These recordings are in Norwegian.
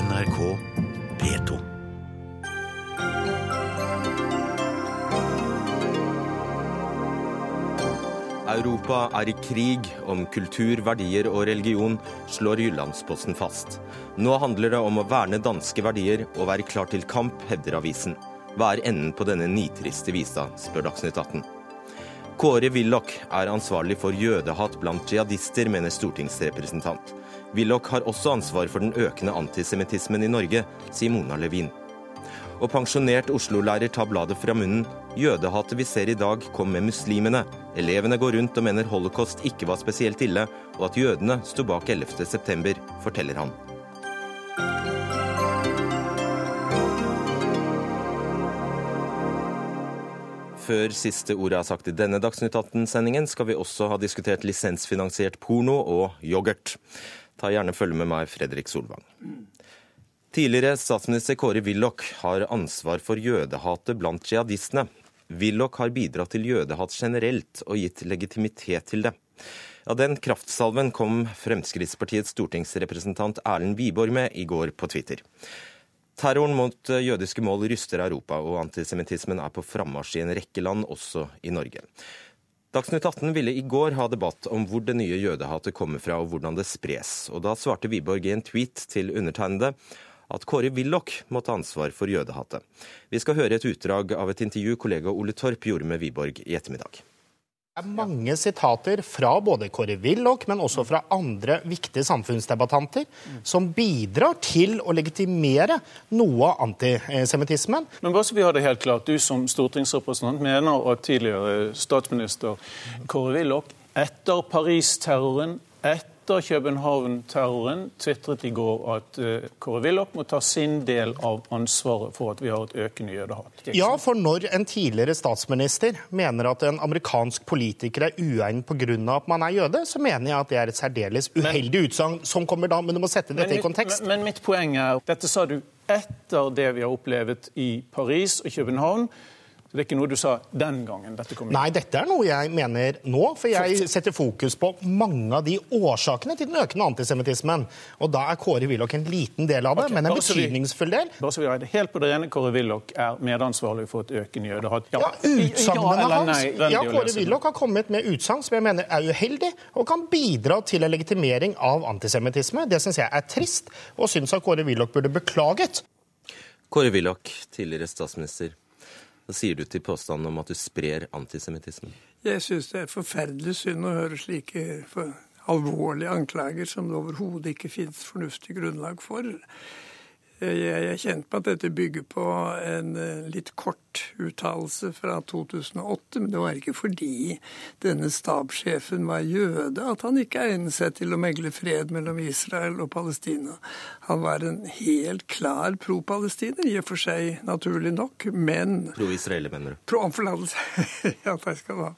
NRK P2. Europa er i krig om kultur, verdier og religion, slår Jyllandsposten fast. Nå handler det om å verne danske verdier og være klar til kamp, hevder avisen. Hva er enden på denne nitriste visa, spør Dagsnytt 18. Kåre Willoch er ansvarlig for jødehat blant jihadister, mener stortingsrepresentant. Willoch har også ansvar for den økende antisemittismen i Norge, sier Mona Levin. Og pensjonert Oslo-lærer tar bladet fra munnen. Jødehatet vi ser i dag, kom med muslimene. Elevene går rundt og mener holocaust ikke var spesielt ille, og at jødene sto bak 11.9, forteller han. Før siste ordet er sagt i denne Dagsnytt 18-sendingen, skal vi også ha diskutert lisensfinansiert porno og yoghurt. Ta gjerne følge med meg, Fredrik Solvang. Tidligere statsminister Kåre Willoch har ansvar for jødehatet blant jihadistene. Willoch har bidratt til jødehat generelt og gitt legitimitet til det. Ja, Den kraftsalven kom Fremskrittspartiets stortingsrepresentant Erlend Wiborg med i går på Twitter. Terroren mot jødiske mål ryster Europa, og antisemittismen er på frammarsj i en rekke land, også i Norge. Dagsnytt 18 ville i går ha debatt om hvor det nye jødehatet kommer fra og hvordan det spres. Og da svarte Wiborg i en tweet til undertegnede at Kåre Willoch må ta ansvar for jødehatet. Vi skal høre et utdrag av et intervju kollega Ole Torp gjorde med Wiborg i ettermiddag. Det er mange sitater fra både Kåre Willoch, men også fra andre viktige samfunnsdebattanter, som bidrar til å legitimere noe av antisemittismen. Men bare så vi har det helt klart, Du som stortingsrepresentant mener at tidligere statsminister Kåre Willoch etter Paris-terroren, etter København-terroren tvitret i går at uh, Kåre Willoch må ta sin del av ansvaret for at vi har et økende jødehat. Ja, for når en tidligere statsminister mener at en amerikansk politiker er uegnet pga. at man er jøde, så mener jeg at det er et særdeles uheldig utsagn som kommer da, men du må sette dette i kontekst. Men, men mitt poeng er, dette sa du etter det vi har opplevd i Paris og København. Så Det er ikke noe du sa den gangen dette kom? Nei, dette er noe jeg mener nå. For jeg setter fokus på mange av de årsakene til den økende antisemittismen. Og da er Kåre Willoch en liten del av det, okay, men en betydningsfull del. Bare så vi har det helt på det rene, Kåre Willoch er medansvarlig for et økende jødehat. Ja, i- Utsagnene ja hans nei, Ja, Kåre. Willoch har kommet med utsagn som jeg mener er uheldig, og kan bidra til en legitimering av antisemittisme. Det syns jeg er trist, og syns at Kåre Willoch burde beklaget. Kåre Willoch, tidligere statsminister. Hva sier du til påstanden om at du sprer antisemittisme? Jeg syns det er forferdelig synd å høre slike alvorlige anklager som det overhodet ikke finnes fornuftig grunnlag for. Jeg er kjent på at dette bygger på en eh, litt kort uttalelse fra 2008, men det var ikke fordi denne stabssjefen var jøde at han ikke egnet seg til å megle fred mellom Israel og Palestina. Han var en helt klar pro-palestiner, i og for seg naturlig nok, men Pro-israeler, mener du? Pro-omforlatelse. ja, takk skal du ha.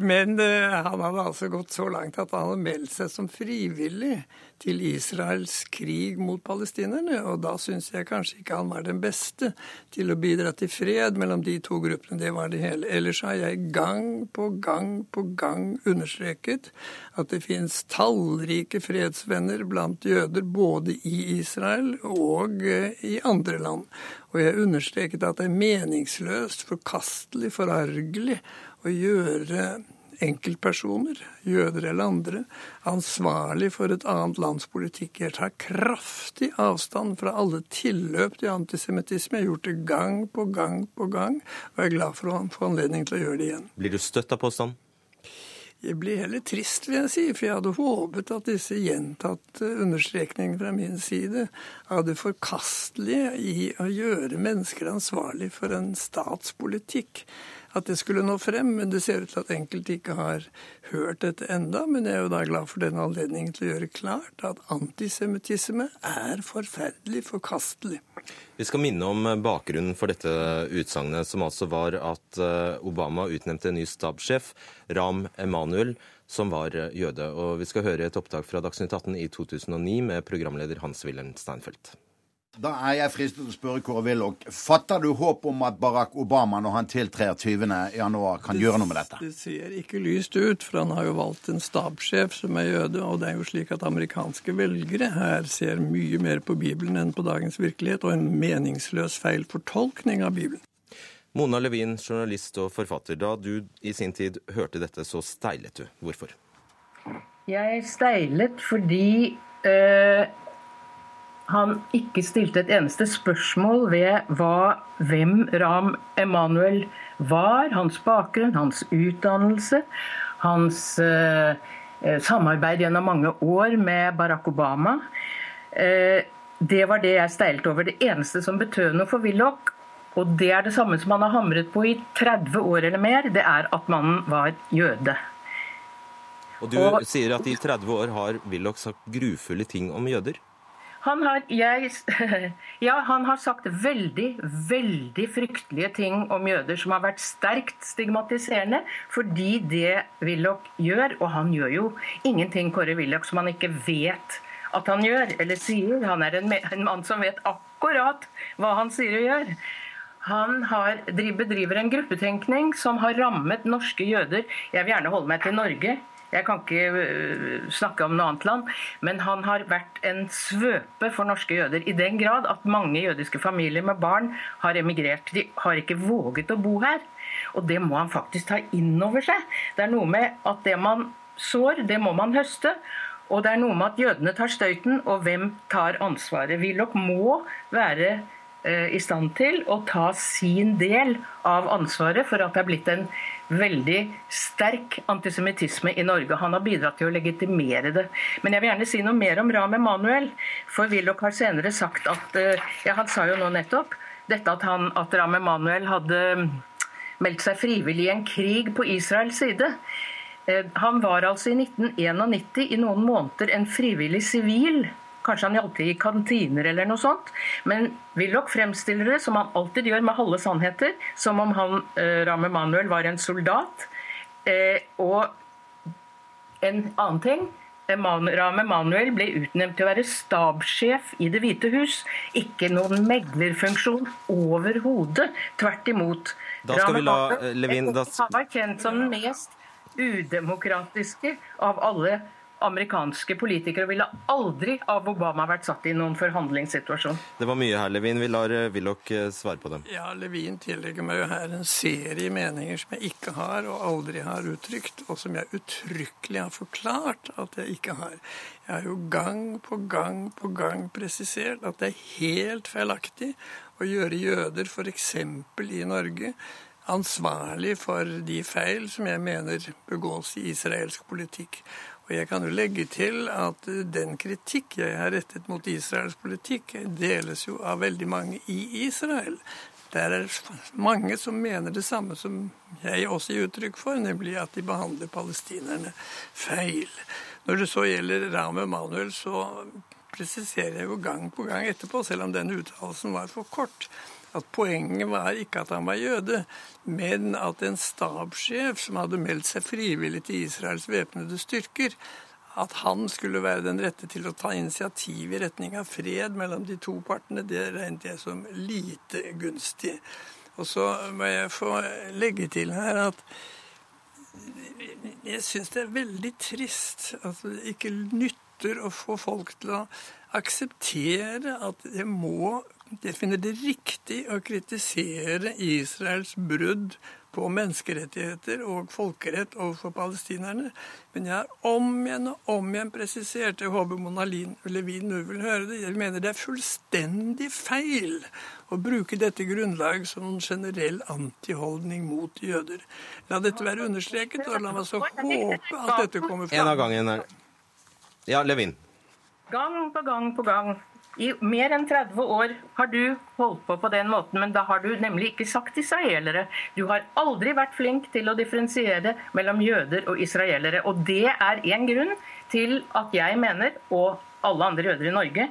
Men eh, han hadde altså gått så langt at han hadde meldt seg som frivillig til Israels krig mot palestinerne. Og da syns jeg kanskje ikke han var den beste til å bidra til fred mellom de to gruppene. Det var det hele. Ellers har jeg gang på gang på gang understreket at det finnes tallrike fredsvenner blant jøder både i Israel og eh, i andre land. Og jeg understreket at det er meningsløst, forkastelig, forargelig å gjøre enkeltpersoner, jøder eller andre, ansvarlig for et annet lands politikk. Jeg tar kraftig avstand fra alle tilløp til antisemittisme. Jeg har gjort det gang på gang på gang, og jeg er glad for å få anledning til å gjøre det igjen. Blir du støtt av påstanden? Jeg blir heller trist, vil jeg si, for jeg hadde håpet at disse gjentatte understrekningene fra min side av det forkastelige i å gjøre mennesker ansvarlig for en statspolitikk, at det skulle nå frem. Men det ser ut til at enkelte ikke har hørt dette enda, men jeg er jo da glad for denne anledningen til å gjøre klart at antisemittisme er forferdelig forkastelig. Vi skal minne om bakgrunnen for dette utsagnet, som altså var at eh, Obama utnevnte en ny stabssjef, Ram Emanuel, som var eh, jøde. Og vi skal høre et opptak fra Dagsnytt 18 i 2009 med programleder Hans-Wilhelm Steinfeld. Da er jeg fristet til å spørre Kåre Willoch. Fatter du håp om at Barack Obama, når han tiltrer 20.1, kan gjøre noe med dette? Det ser ikke lyst ut, for han har jo valgt en stabssjef som er jøde. Og det er jo slik at amerikanske velgere her ser mye mer på Bibelen enn på dagens virkelighet, og en meningsløs feil fortolkning av Bibelen. Mona Levin, journalist og forfatter. Da du i sin tid hørte dette, så steilet du. Hvorfor? Jeg steilet fordi øh, han ikke stilte et eneste spørsmål ved hva, hvem Ram Emanuel var, hans bakgrunn, hans utdannelse, hans eh, samarbeid gjennom mange år med Barack Obama. Eh, det var det jeg steilte over. Det eneste som betød noe for Willoch, og det er det samme som han har hamret på i 30 år eller mer, det er at mannen var jøde. Og du og, sier at i 30 år har Willoch sagt grufulle ting om jøder? Han har, jeg, ja, han har sagt veldig, veldig fryktelige ting om jøder som har vært sterkt stigmatiserende, fordi det Willoch gjør, og han gjør jo ingenting Kåre Willoch som han ikke vet at han gjør eller sier. Han er en, en mann som vet akkurat hva han sier og gjør. Han har, bedriver en gruppetenkning som har rammet norske jøder. Jeg vil gjerne holde meg til Norge. Jeg kan ikke øh, snakke om noe annet land. Men han har vært en svøpe for norske jøder. I den grad at mange jødiske familier med barn har emigrert. De har ikke våget å bo her. Og det må han faktisk ta inn over seg. Det er noe med at det man sår, det må man høste. Og det er noe med at jødene tar støyten, og hvem tar ansvaret? Willoch må være i stand til å ta sin del av ansvaret for at det er blitt en veldig sterk antisemittisme i Norge. Han har bidratt til å legitimere det. Men jeg vil gjerne si noe mer om Ram Emanuel. For Willoch har senere sagt at eh, ja, Han sa jo nå nettopp dette at, han, at Ram Emanuel hadde meldt seg frivillig i en krig på Israels side. Eh, han var altså i 1991 i noen måneder en frivillig sivil. Kanskje han hjalp til i kantiner eller noe sånt. Men Willoch fremstiller det, som han alltid gjør med halve sannheter, som om han, eh, Ram Emanuel var en soldat. Eh, og en annen ting Rahm Emanuel ble utnevnt til å være stabssjef i Det hvite hus. Ikke noen meglerfunksjon overhodet. Tvert imot. Da skal vi la Levin da... Han var kjent som den mest udemokratiske av alle amerikanske politikere ville aldri av Obama vært satt i noen forhandlingssituasjon. Det var mye her, Levin. Vi lar eh, Willoch eh, svare på dem. Ja, Levin tillegger meg jo her en serie meninger som jeg ikke har og aldri har uttrykt, og som jeg uttrykkelig har forklart at jeg ikke har. Jeg har jo gang på gang på gang presisert at det er helt feilaktig å gjøre jøder f.eks. i Norge ansvarlig for de feil som jeg mener begås i israelsk politikk. Og jeg kan jo legge til at den kritikk jeg har rettet mot Israels politikk, deles jo av veldig mange i Israel. Der er mange som mener det samme som jeg også gir uttrykk for, nemlig at de behandler palestinerne feil. Når det så gjelder Ram Emanuel, så presiserer jeg jo gang på gang etterpå, selv om den uttalelsen var for kort, at poenget var ikke at han var jøde, men at en stabssjef som hadde meldt seg frivillig til Israels væpnede styrker, at han skulle være den rette til å ta initiativ i retning av fred mellom de to partene, det regnet jeg som lite gunstig. Og så må jeg få legge til her at jeg syns det er veldig trist at det ikke nytter å få folk til å akseptere at det må jeg finner det riktig å kritisere Israels brudd på menneskerettigheter og folkerett overfor palestinerne. Men jeg har om igjen og om igjen presisert, jeg håper Mona Levin nå vil høre det, jeg mener det er fullstendig feil å bruke dette grunnlag som en generell antiholdning mot jøder. La dette være understreket, og la meg så håpe at dette kommer fram. En av gangen Ja, Levin. Gang på gang på gang i mer enn 30 år har du holdt på på den måten, men da har du nemlig ikke sagt israelere. Du har aldri vært flink til å differensiere mellom jøder og israelere. Og det er én grunn til at jeg mener, og alle andre jøder i Norge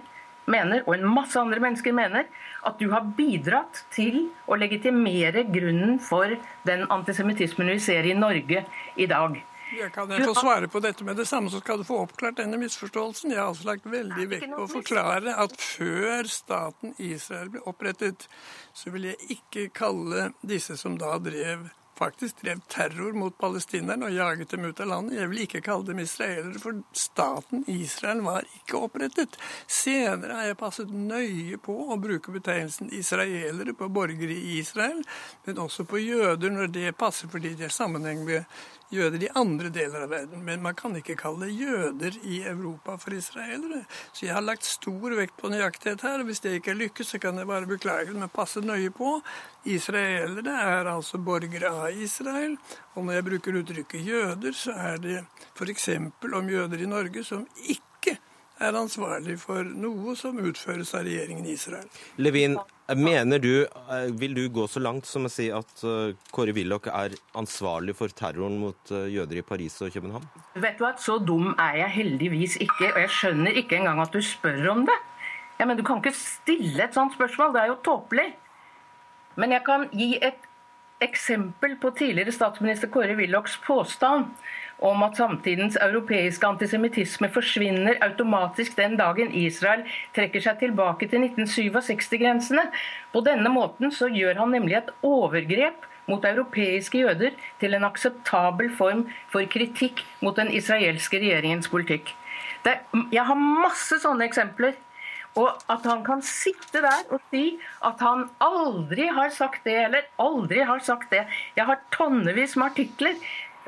mener, og en masse andre mennesker mener, at du har bidratt til å legitimere grunnen for den antisemittismen vi ser i Norge i dag. Jeg kan jeg få svare på dette med det samme, så skal du få oppklart denne misforståelsen. Jeg har altså lagt veldig vekt på å forklare at før staten Israel ble opprettet, så vil jeg ikke kalle disse som da drev faktisk drev terror mot palestinerne og jaget dem ut av landet. Jeg vil ikke kalle dem israelere, for staten Israel var ikke opprettet. Senere har jeg passet nøye på å bruke betegnelsen israelere på borgere i Israel, men også på jøder når det passer, fordi det er sammenheng med jøder i andre deler av verden. Men man kan ikke kalle jøder i Europa for israelere. Så jeg har lagt stor vekt på nøyaktighet her. og Hvis det ikke lykkes, så kan jeg bare beklage det, men passe nøye på. Israelere er altså borgere av Israel. Og når jeg bruker uttrykket jøder, så er det f.eks. om jøder i Norge som ikke er ansvarlig for noe som utføres av regjeringen i Israel. Levin, mener du, eh, vil du gå så langt som å si at eh, Kåre Willoch er ansvarlig for terroren mot eh, jøder i Paris og København? Vet du at Så dum er jeg heldigvis ikke, og jeg skjønner ikke engang at du spør om det. Ja, men Du kan ikke stille et sånt spørsmål, det er jo tåpelig. Men jeg kan gi et eksempel på tidligere statsminister Kåre Willochs påstand om at samtidens europeiske antisemittisme forsvinner automatisk den dagen Israel trekker seg tilbake til 1967-grensene. På denne måten så gjør han nemlig et overgrep mot europeiske jøder til en akseptabel form for kritikk mot den israelske regjeringens politikk. Det, jeg har masse sånne eksempler. Og at han kan sitte der og si at han aldri har sagt det, eller aldri har sagt det. Jeg har tonnevis med artikler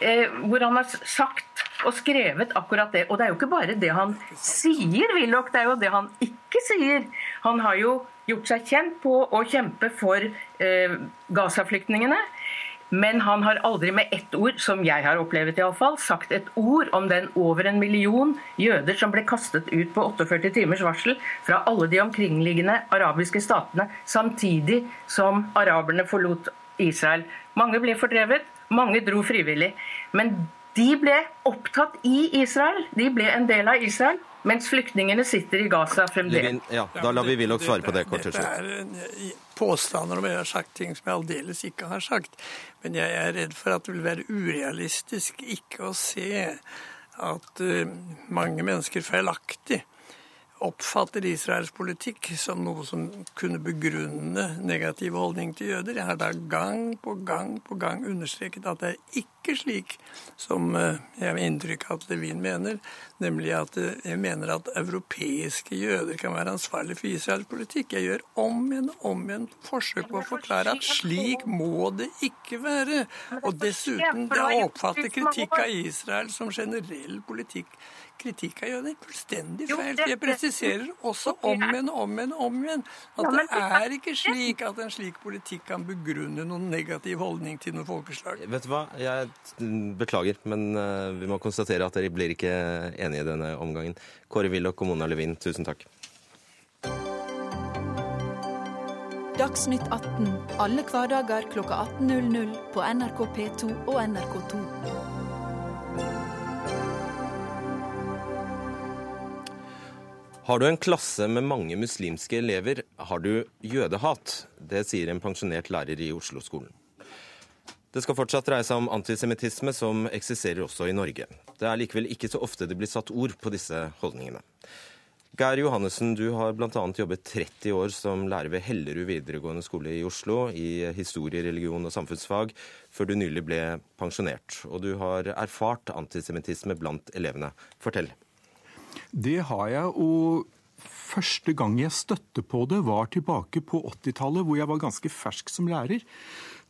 hvor han har sagt og skrevet akkurat det. Og det er jo ikke bare det han sier, Willoch, det er jo det han ikke sier. Han har jo gjort seg kjent på å kjempe for eh, Gaza-flyktningene. Men han har aldri med ett ord, som jeg har opplevd iallfall, sagt et ord om den over en million jøder som ble kastet ut på 48 timers varsel fra alle de omkringliggende arabiske statene, samtidig som araberne forlot Israel. Mange ble fordrevet, mange dro frivillig. Men de ble opptatt i Israel. De ble en del av Israel. Mens flyktningene sitter i Gaza fremdeles. Levin, ja, da lar vi Willoch svare på det kort til slutt. er en- påstander om jeg har sagt ting som jeg aldeles ikke har sagt. Men jeg er redd for at det vil være urealistisk ikke å se at eh, mange mennesker feilaktig oppfatter Israels politikk som noe som kunne begrunne negativ holdning til jøder. Jeg har da gang på gang på gang understreket at det er ikke slik som eh, jeg har inntrykk av at Levin mener, nemlig at eh, jeg mener at europeiske jøder kan være ansvarlig for Israels politikk. Jeg gjør om igjen og om igjen forsøk på å forklare at slik må det ikke være. Og dessuten, det oppfatter kritikk av Israel som generell politikk kritikk av jøder. Fullstendig feil. Jeg presiserer også om igjen og om igjen og om igjen at det det er er ikke slik at en slik politikk kan begrunne noen negativ holdning til noe folkeslag. Vet du hva, jeg beklager, men eh, vi må konstatere at dere blir ikke enige i denne omgangen. Kåre Willoch og Mona Levin, tusen takk. Dagsnytt 18 alle hverdager klokka 18.00 på NRK P2 og NRK2. Har du en klasse med mange muslimske elever, har du jødehat. Det sier en pensjonert lærer i Oslo-skolen. Det skal fortsatt dreie seg om antisemittisme, som eksisterer også i Norge. Det er likevel ikke så ofte det blir satt ord på disse holdningene. Geir Johannessen, du har bl.a. jobbet 30 år som lærer ved Hellerud videregående skole i Oslo i historie, religion og samfunnsfag, før du nylig ble pensjonert. Og du har erfart antisemittisme blant elevene. Fortell. Det har jeg, og første gang jeg støtte på det, var tilbake på 80-tallet, hvor jeg var ganske fersk som lærer.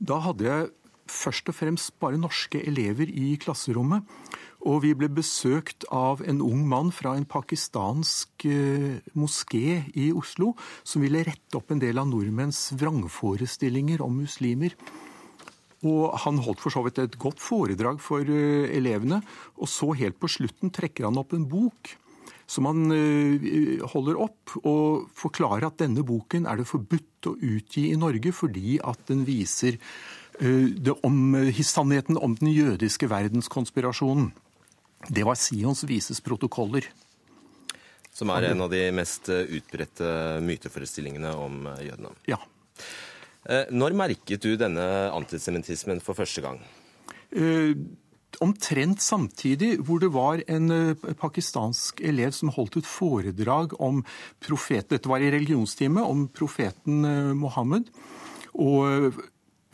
Da hadde jeg først og fremst bare norske elever i klasserommet. Og vi ble besøkt av en ung mann fra en pakistansk eh, moské i Oslo, som ville rette opp en del av nordmenns vrangforestillinger om muslimer. Og han holdt for så vidt et godt foredrag for eh, elevene. Og så helt på slutten trekker han opp en bok som han eh, holder opp og forklarer at denne boken er det forbudt å utgi i Norge fordi at den viser eh, det om, sannheten om den jødiske verdenskonspirasjonen. Det var Sions vises protokoller. Som er en av de mest eh, utbredte myteforestillingene om eh, jødene. Ja. Eh, Når merket du denne antisemittismen for første gang? Omtrent samtidig hvor det var en eh, pakistansk elev som holdt et foredrag om profeten dette var i religionstime, om profeten eh, Mohammed. Og eh,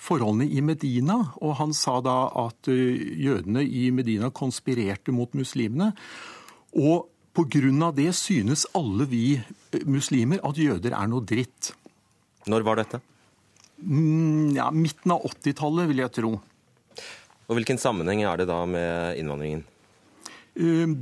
forholdene i Medina, og han sa da at jødene i Medina konspirerte mot muslimene. Og pga. det synes alle vi muslimer at jøder er noe dritt. Når var dette? Mm, ja, Midten av 80-tallet, vil jeg tro. Og Hvilken sammenheng er det da med innvandringen? Ehm,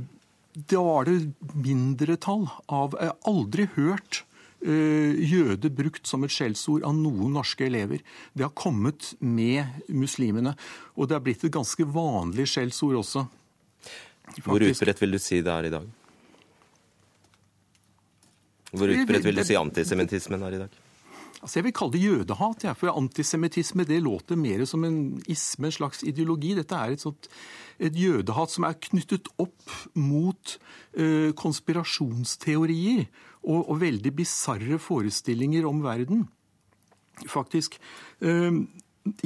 da var det mindretall av Jeg har aldri hørt eh, jøde brukt som et skjellsord av noen norske elever. Det har kommet med muslimene. Og det er blitt et ganske vanlig skjellsord også. Faktisk. Hvor utbredt vil du si det er i dag? Hvor utbredt vil du si antisemittismen er i dag? Altså jeg vil kalle det jødehat. Ja, for Antisemittisme det låter mer som en isme, en slags ideologi. Dette er et, sånt, et jødehat som er knyttet opp mot eh, konspirasjonsteorier og, og veldig bisarre forestillinger om verden. Faktisk. Eh,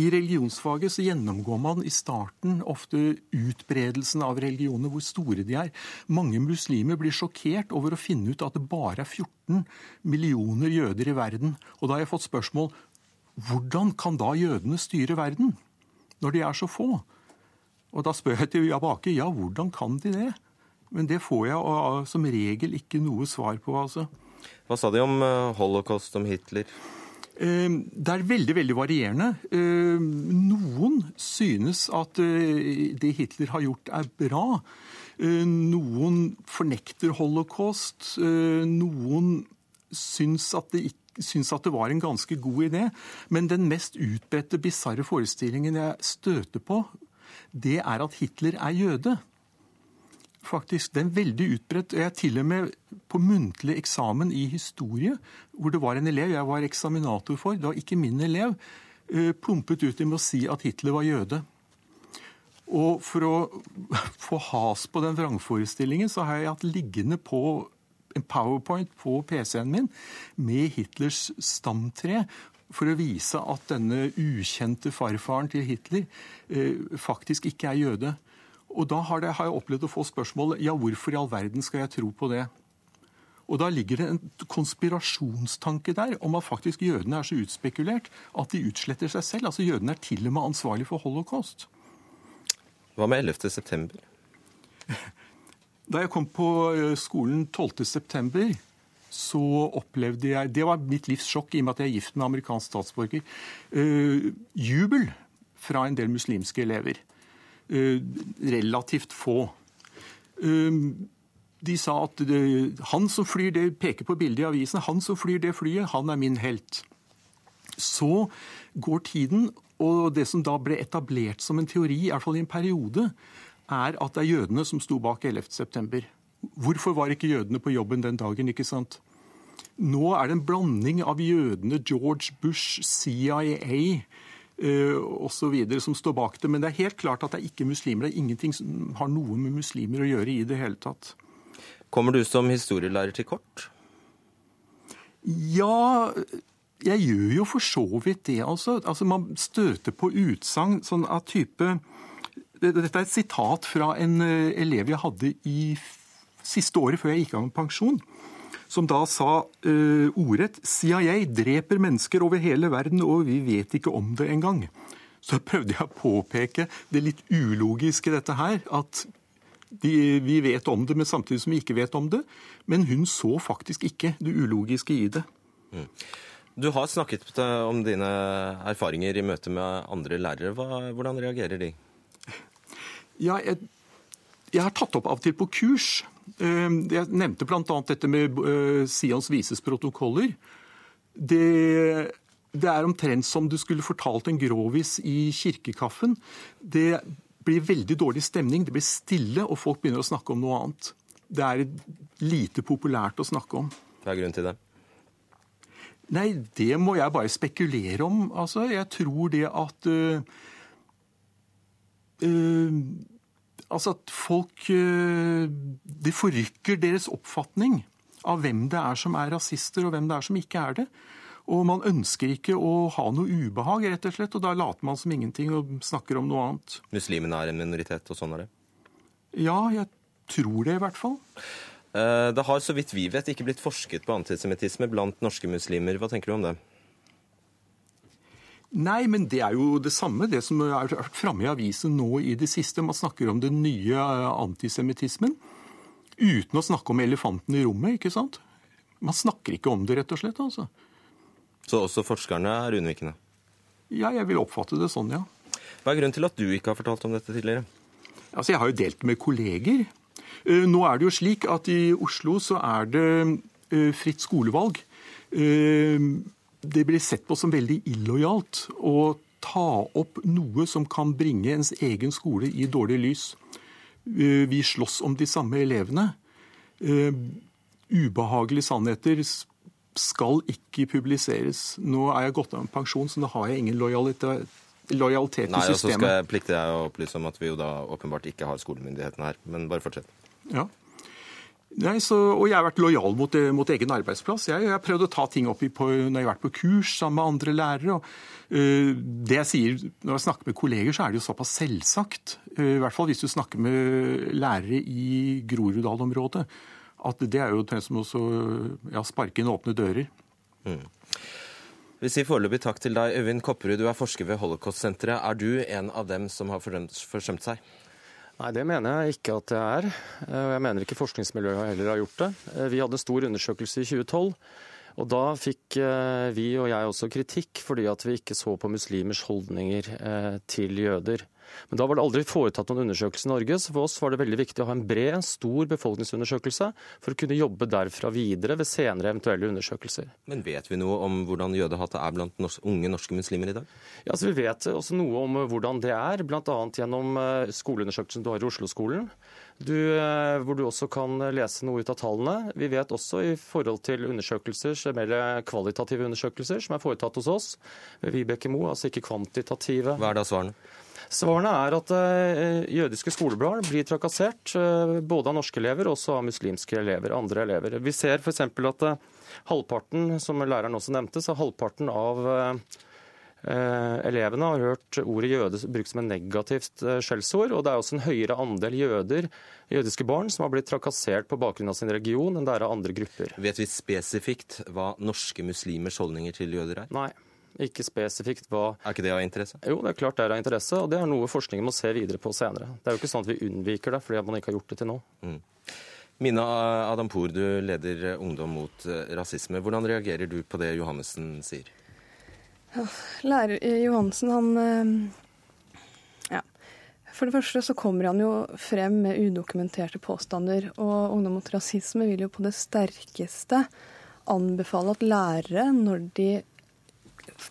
i religionsfaget så gjennomgår man i starten ofte utbredelsen av religioner, hvor store de er. Mange muslimer blir sjokkert over å finne ut at det bare er 14 millioner jøder i verden. Og da har jeg fått spørsmål hvordan kan da jødene styre verden, når de er så få? Og da spør jeg til Jabake ja, hvordan kan de det? Men det får jeg som regel ikke noe svar på, altså. Hva sa de om eh, holocaust, om Hitler? Ehm, det er veldig veldig varierende. Ehm, noen synes at eh, det Hitler har gjort, er bra. Ehm, noen fornekter holocaust. Noen syns at det syns at det var en ganske god idé. Men den mest utbredte bisarre forestillingen jeg støter på, det er at Hitler er jøde faktisk. Den er veldig utbredt. Jeg er til og med på muntlig eksamen i historie, hvor det var en elev jeg var eksaminator for, det var ikke min elev, eh, pumpet ut med å si at Hitler var jøde. Og for å få has på den vrangforestillingen, så har jeg hatt liggende på en powerpoint på PC-en min med Hitlers stamtre for å vise at denne ukjente farfaren til Hitler eh, faktisk ikke er jøde. Og da har, det, har jeg opplevd å få spørsmålet ja, hvorfor i all verden skal jeg tro på det? Og da ligger det en konspirasjonstanke der om at faktisk jødene er så utspekulert at de utsletter seg selv. Altså Jødene er til og med ansvarlig for holocaust. Hva med 11. september? Da jeg kom på skolen 12. september, så opplevde jeg Det var mitt livs sjokk i og med at jeg er gift med amerikansk statsborger. Uh, jubel fra en del muslimske elever. Uh, relativt få. Eh, de sa at han som flyr det peker på bildet i avisen, han som flyr det flyet, han er min helt. Så går tiden, og det som da ble etablert som en teori, i hvert fall i en periode, er at det er jødene som sto bak 11.9. Hvorfor var ikke jødene på jobben den dagen? ikke sant? Nå er det en blanding av jødene, George Bush, CIA, Eh, osv. som står bak det. Men det er helt klart at det er ikke muslimer. Det er ingenting som har noe med muslimer å gjøre i det hele tatt. Kommer du som historielærer til kort? Ja, jeg gjør jo for så vidt det, altså. altså man støter på utsagn sånn av type Dette er et sitat fra en eh, elev jeg hadde i siste året før jeg gikk av med pensjon som da sa uh, ordrett CIA dreper mennesker over hele verden, og vi vet ikke om det engang. Så prøvde jeg å påpeke det litt ulogiske dette her. At de, vi vet om det, men samtidig som vi ikke vet om det. Men hun så faktisk ikke det ulogiske i det. Mm. Du har snakket om dine erfaringer i møte med andre lærere. Hva, hvordan reagerer de? Ja, jeg, jeg har tatt opp av og til på kurs Ehm, jeg nevnte bl.a. dette med eh, Sions vises protokoller. Det, det, er omtrent som du skulle fortalt en grovis i kirkekaffen. Det blir veldig dårlig stemning, det blir stille, og folk begynner å snakke om noe annet. Det er lite populært å snakke om. Hva er grunnen til det? Nei, det må jeg bare spekulere om. Altså, jeg tror det at uh, uh, Altså at folk eh, Det forrykker deres oppfatning av hvem det er som er rasister, og hvem det er som ikke er det. Og man ønsker ikke å ha noe ubehag, rett og slett, og da later man som ingenting og snakker om noe annet. Muslimene er en minoritet, og sånn er det? Ja, jeg tror det i hvert fall. Eh, Det har så vidt vi vet ikke blitt forsket på antisemittisme blant norske muslimer. Hva tenker du om det? Nei, men det er jo det samme, det som har vært framme i avisen nå i det siste. Man snakker om den nye eh, antisemittismen uten å snakke om elefanten i rommet, ikke sant? Man snakker ikke om det, rett og slett. altså. Så også forskerne er unnvikende? Ja, jeg vil oppfatte det sånn, ja. Hva er grunnen til at du ikke har fortalt om dette tidligere? Altså, Jeg har jo delt med kolleger. Eh, Nå er det jo slik at i Oslo så er det eh, fritt skolevalg. Eh, Det blir sett på som veldig illojalt å ta opp noe som kan bringe ens egen skole i dårlig lys. Vi slåss om de samme elevene. Eh, Ubehagelige sannheter skal ikke publiseres. Nå er jeg gått av med pensjon, så nå har jeg ingen lojalitet, lojalitet Nei, til og så skal jeg plikte jeg å opplyse om at vi jo da åpenbart ikke har skolemyndighetene her. Men bare fortsett. Ja. Nei, så, og jeg har vært lojal mot, eh, mot egen arbeidsplass. Jeg har prøvd å ta ting opp i på, når jeg har vært på kurs sammen med andre lærere. Og, uh, det jeg sier når jeg snakker med kolleger, så er det jo såpass selvsagt. Uh, I hvert fall hvis du snakker med lærere i Groruddal-området. At det er jo det som også ja, sparke inn åpne dører. Vi sier foreløpig takk til deg, Øyvind Kopperud. Du er forsker ved Holocaust-senteret. Er du en av dem som har forsømt, seg? Nei, det mener jeg ikke at jeg er. Eh, Og jeg mener ikke forskningsmiljøet heller har gjort det. Eh, Vi hadde en stor undersøkelse i 2012. Og da fikk eh, vi og jeg også kritikk fordi at vi ikke så på muslimers holdninger eh, til jøder. Men da var det aldri foretatt noen undersøkelse i Norge, så for oss var det veldig viktig å ha en bred, stor befolkningsundersøkelse for å kunne jobbe derfra videre ved senere eventuelle undersøkelser. Men vet vi noe om hvordan jødehatet er blant unge norske muslimer i dag? Ja, så Vi vet også noe om hvordan det er, bl.a. gjennom eh, skoleundersøkelsen du har i Oslo-skolen. Du, eh, hvor du også kan lese noe ut av tallene. Vi vet også i forhold til undersøkelser, mer kvalitative undersøkelser som er foretatt hos oss Vibeke Moe, altså ikke kvantitative. Hva er da svarene? Svarene er at eh, jødiske skolebarn blir trakassert eh, både av norske elever og også av muslimske elever, andre elever. Vi ser f.eks. at eh, halvparten, som læreren også nevnte, så halvparten av elevene har hørt ordet jøde brukt som en negativt skjellsord. Og det er også en høyere andel jøder, jødiske barn som har blitt trakassert på bakgrunn av sin region enn det er av andre grupper. Vet vi spesifikt hva norske muslimers holdninger til jøder er? Nei. Ikke spesifikt hva Er ikke det av interesse? Jo, det er klart det er av interesse, og det er noe forskningen må se videre på senere. Det er jo ikke sånn at vi unnviker det fordi man ikke har gjort det til nå. Mina Adampour, du leder Ungdom mot eh, rasisme. Hvordan reagerer du på det Johannessen sier? Lærer eh, Johansen, han eh, Ja. For det første så kommer han jo frem med udokumenterte påstander. Og Ungdom mot rasisme vil jo på det sterkeste anbefale at lærere, når de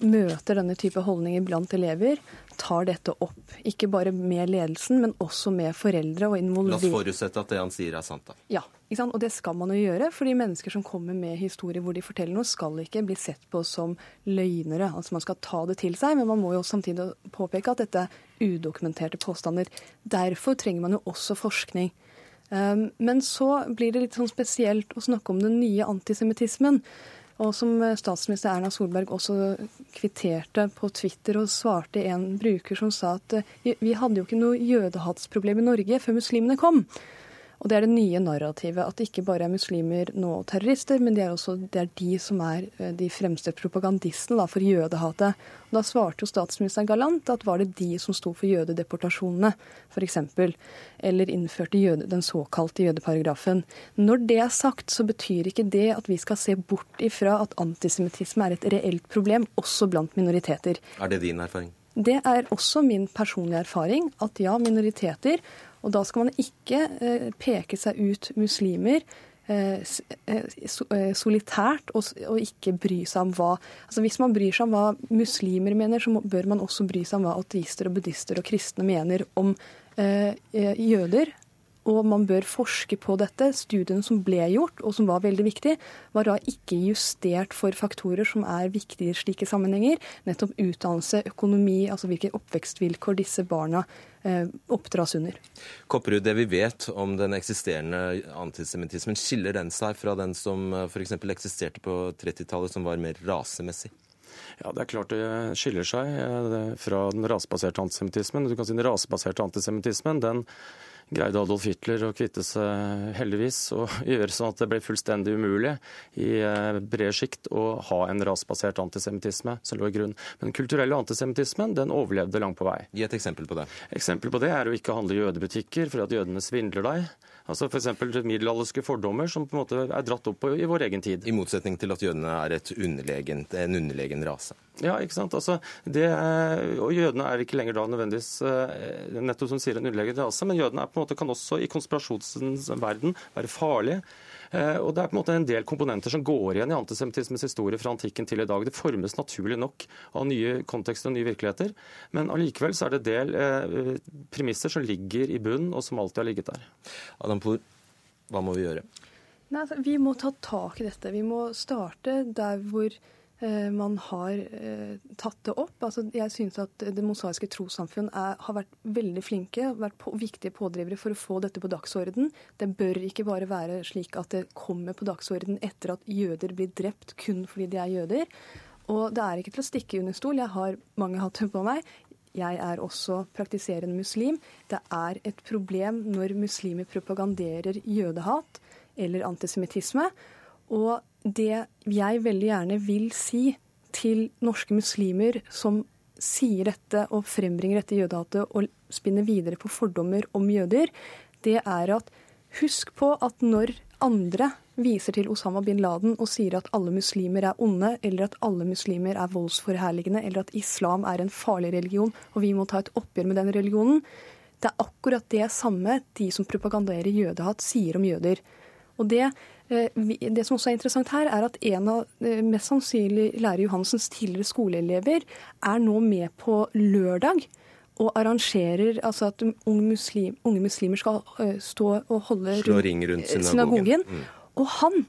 møter denne type holdninger blant elever, tar dette opp. Ikke bare med ledelsen, men også med foreldre og La oss forutsette at det han sier er sant, da. ja, og det skal man jo gjøre, fordi mennesker som kommer med historier hvor de forteller noe, skal ikke bli sett på som løgnere. Altså Man skal ta det til seg, men man må jo samtidig påpeke at dette er udokumenterte påstander. Derfor trenger man jo også forskning. Um, Men så blir det litt sånn spesielt å snakke om den nye antisemittismen. Og som statsminister Erna Solberg også kvitterte på Twitter og svarte en bruker som sa at eh, vi hadde jo ikke noe jødehatsproblem i Norge før muslimene kom. Og det er det nye narrativet, at det ikke bare er muslimer nå og terrorister, men det er også det er de som er eh, de fremste propagandistene da, for jødehatet. Og da svarte jo statsministeren galant at var det de som sto for jødedeportasjonene, f.eks., eller innførte jøde, den såkalte jødeparagrafen. Når det er sagt, så betyr ikke det at vi skal se bort ifra at antisemittisme er et reelt problem, også blant minoriteter. Er det din erfaring? Det er også min personlige erfaring at ja, minoriteter, og da skal man ikke eh, peke seg ut muslimer eh, eh, so- solitært og, ikke bry seg om hva altså Hvis man bryr seg om hva muslimer mener, så bør man også bry seg om hva ateister og buddhister og kristne mener om jøder. Og man bør forske på dette. Studien som ble gjort, og som var veldig viktig, var da ikke justert for faktorer som er viktige i slike sammenhenger. Nettopp utdannelse, økonomi, altså hvilke oppvekstvilkår disse barna eh, oppdras under. Kopperud, det vi vet om den eksisterende antisemittismen, skiller den seg fra den som eh, f.eks. eksisterte på 30-tallet, som var mer rasemessig? Ja, Det er klart det skiller seg eh, fra den rasebaserte antisemittismen. Du kan si Den rasebaserte antisemittismen den greide Adolf Hitler å kvitte seg heldigvis og gjøre sånn at det ble fullstendig umulig i bred brede sjikt å ha en rasbasert antisemittisme som lå i grunn. Men den kulturelle antisemittismen den overlevde langt på vei. Gi et eksempel på det. Eksempel på det er å ikke handle i jødebutikker fordi at jødene svindler deg. Altså F.eks. For middelalderske fordommer som på en måte er dratt opp i vår egen tid. I motsetning til at jødene er underlegen, en underlegen rase. Ja, ikke sant. Altså, det, og jødene er ikke lenger da nødvendigvis eh, nettopp som sier en underlegen rase, men jødene er på en måte, kan også i konspirasjonens verden være farlige. Eh, og Det er på en måte en del komponenter som går igjen i antisemittismens historie fra antikken til i dag. Det formes naturlig nok av nye kontekster og nye virkeligheter, men allikevel så er det del eh, premisser som ligger i bunnen, og som alltid har ligget der. Adam Poor, hva må vi gjøre? Nei, altså, vi må ta tak i dette. Vi må starte der hvor man har eh, tatt det opp. Altså, jeg synes at Det mosaiske trossamfunn har vært veldig flinke, vært på, viktige pådrivere for å få dette på dagsorden. Det bør ikke bare være slik at det kommer på dagsorden etter at jøder blir drept kun fordi de er jøder. Og det er ikke til å stikke under stol. Jeg har mange hatter på meg. Jeg er også praktiserende muslim. Det er et problem når muslimer propaganderer jødehat eller antisemittisme. Og det jeg veldig gjerne vil si til norske muslimer som sier dette og frembringer dette jødehatet og spinner videre på fordommer om jøder, det er at husk på at når andre viser til Osama bin Laden og sier at alle muslimer er onde, eller at alle muslimer er voldsforherligende, eller at islam er en farlig religion og vi må ta et oppgjør med den religionen, det er akkurat det samme de som propaganderer jødehat, sier om jøder. Og det Eh, det som også er interessant her, er at en av eh, mest sannsynlig lærer Johansens tidligere skoleelever er nå med på lørdag og arrangerer altså at unge, muslim, unge muslimer skal eh, stå og holde Slå ring rundt synagogen. synagogen. Mm. Og han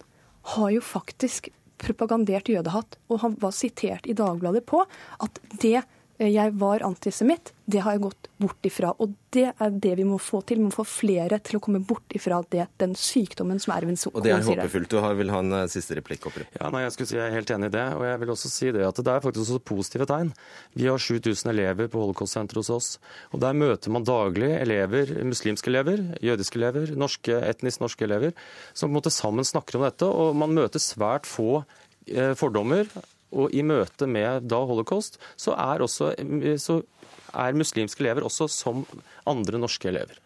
har jo faktisk propagandert jødehatt, og han var sitert i Dagbladet på at det jeg var antisemitt, det har jeg gått bort ifra. Og det er det vi må få til. Vi må få flere til å komme bort ifra det, den sykdommen som Ervin sier. Og det er håpefullt. Du har, vil ha en eh, siste replikk, Kopperud. Ja, nei, jeg skulle si jeg er helt enig i det. Og jeg vil også si det at det er faktisk også positive tegn. Vi har 7000 elever på Holocaust-senteret hos oss. Og der møter man daglig elever, muslimske elever, jødiske elever, norske, etnisk norske elever, som på en måte sammen snakker om dette. Og man møter svært få eh, fordommer og i møte med da holocaust, så er, også, så er muslimske elever også som andre norske elever.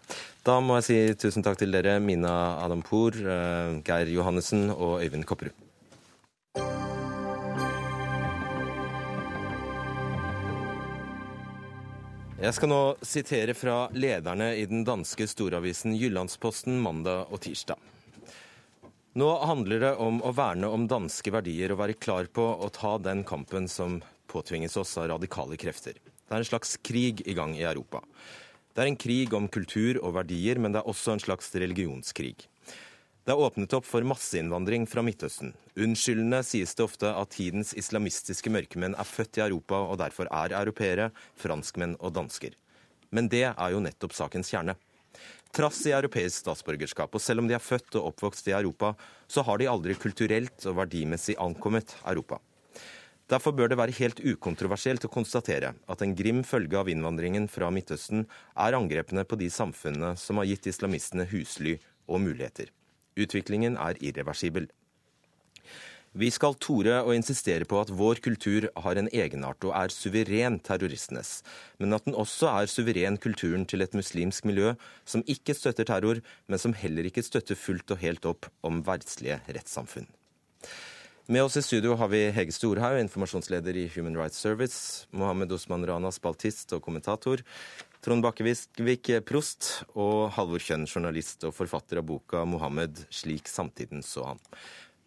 Da må jeg si tusen takk til dere, Mina Adampour, eh, Geir Johannessen og Øyvind Kopperud. Jeg skal nå sitere fra lederne i den danske storavisen Jyllandsposten mandag og tirsdag. Nå handler det om å verne om danske verdier og være klar på å ta den kampen som påtvinges oss av radikale krefter. Det er en slags krig i gang i Europa. Det er en krig om kultur og verdier, men det er også en slags religionskrig. Det er åpnet opp for masseinnvandring fra Midtøsten. Unnskyldende sies det ofte at tidens islamistiske mørkemenn er født i Europa og derfor er europeere, franskmenn og dansker. Men det er jo nettopp sakens kjerne. Trass i europeisk statsborgerskap, og selv om de er født og oppvokst i Europa, så har de aldri kulturelt og verdimessig ankommet Europa. Derfor bør det være helt ukontroversielt å konstatere at en grim følge av innvandringen fra Midtøsten er angrepene på de samfunnene som har gitt islamistene husly og muligheter. Utviklingen er irreversibel. Vi skal tore å insistere på at vår kultur har en egenart og er suveren terroristenes, men at den også er suveren kulturen til et muslimsk miljø som ikke støtter terror, men som heller ikke støtter fullt og helt opp om verdslige rettssamfunn. Med oss i studio har vi Hege Storhaug, informasjonsleder i Human Rights Service, Mohammed Osman Rana, spaltist og kommentator, Trond Bakkevik, prost, og Halvor Kjønn, journalist og forfatter av boka 'Mohammed slik samtiden så han'.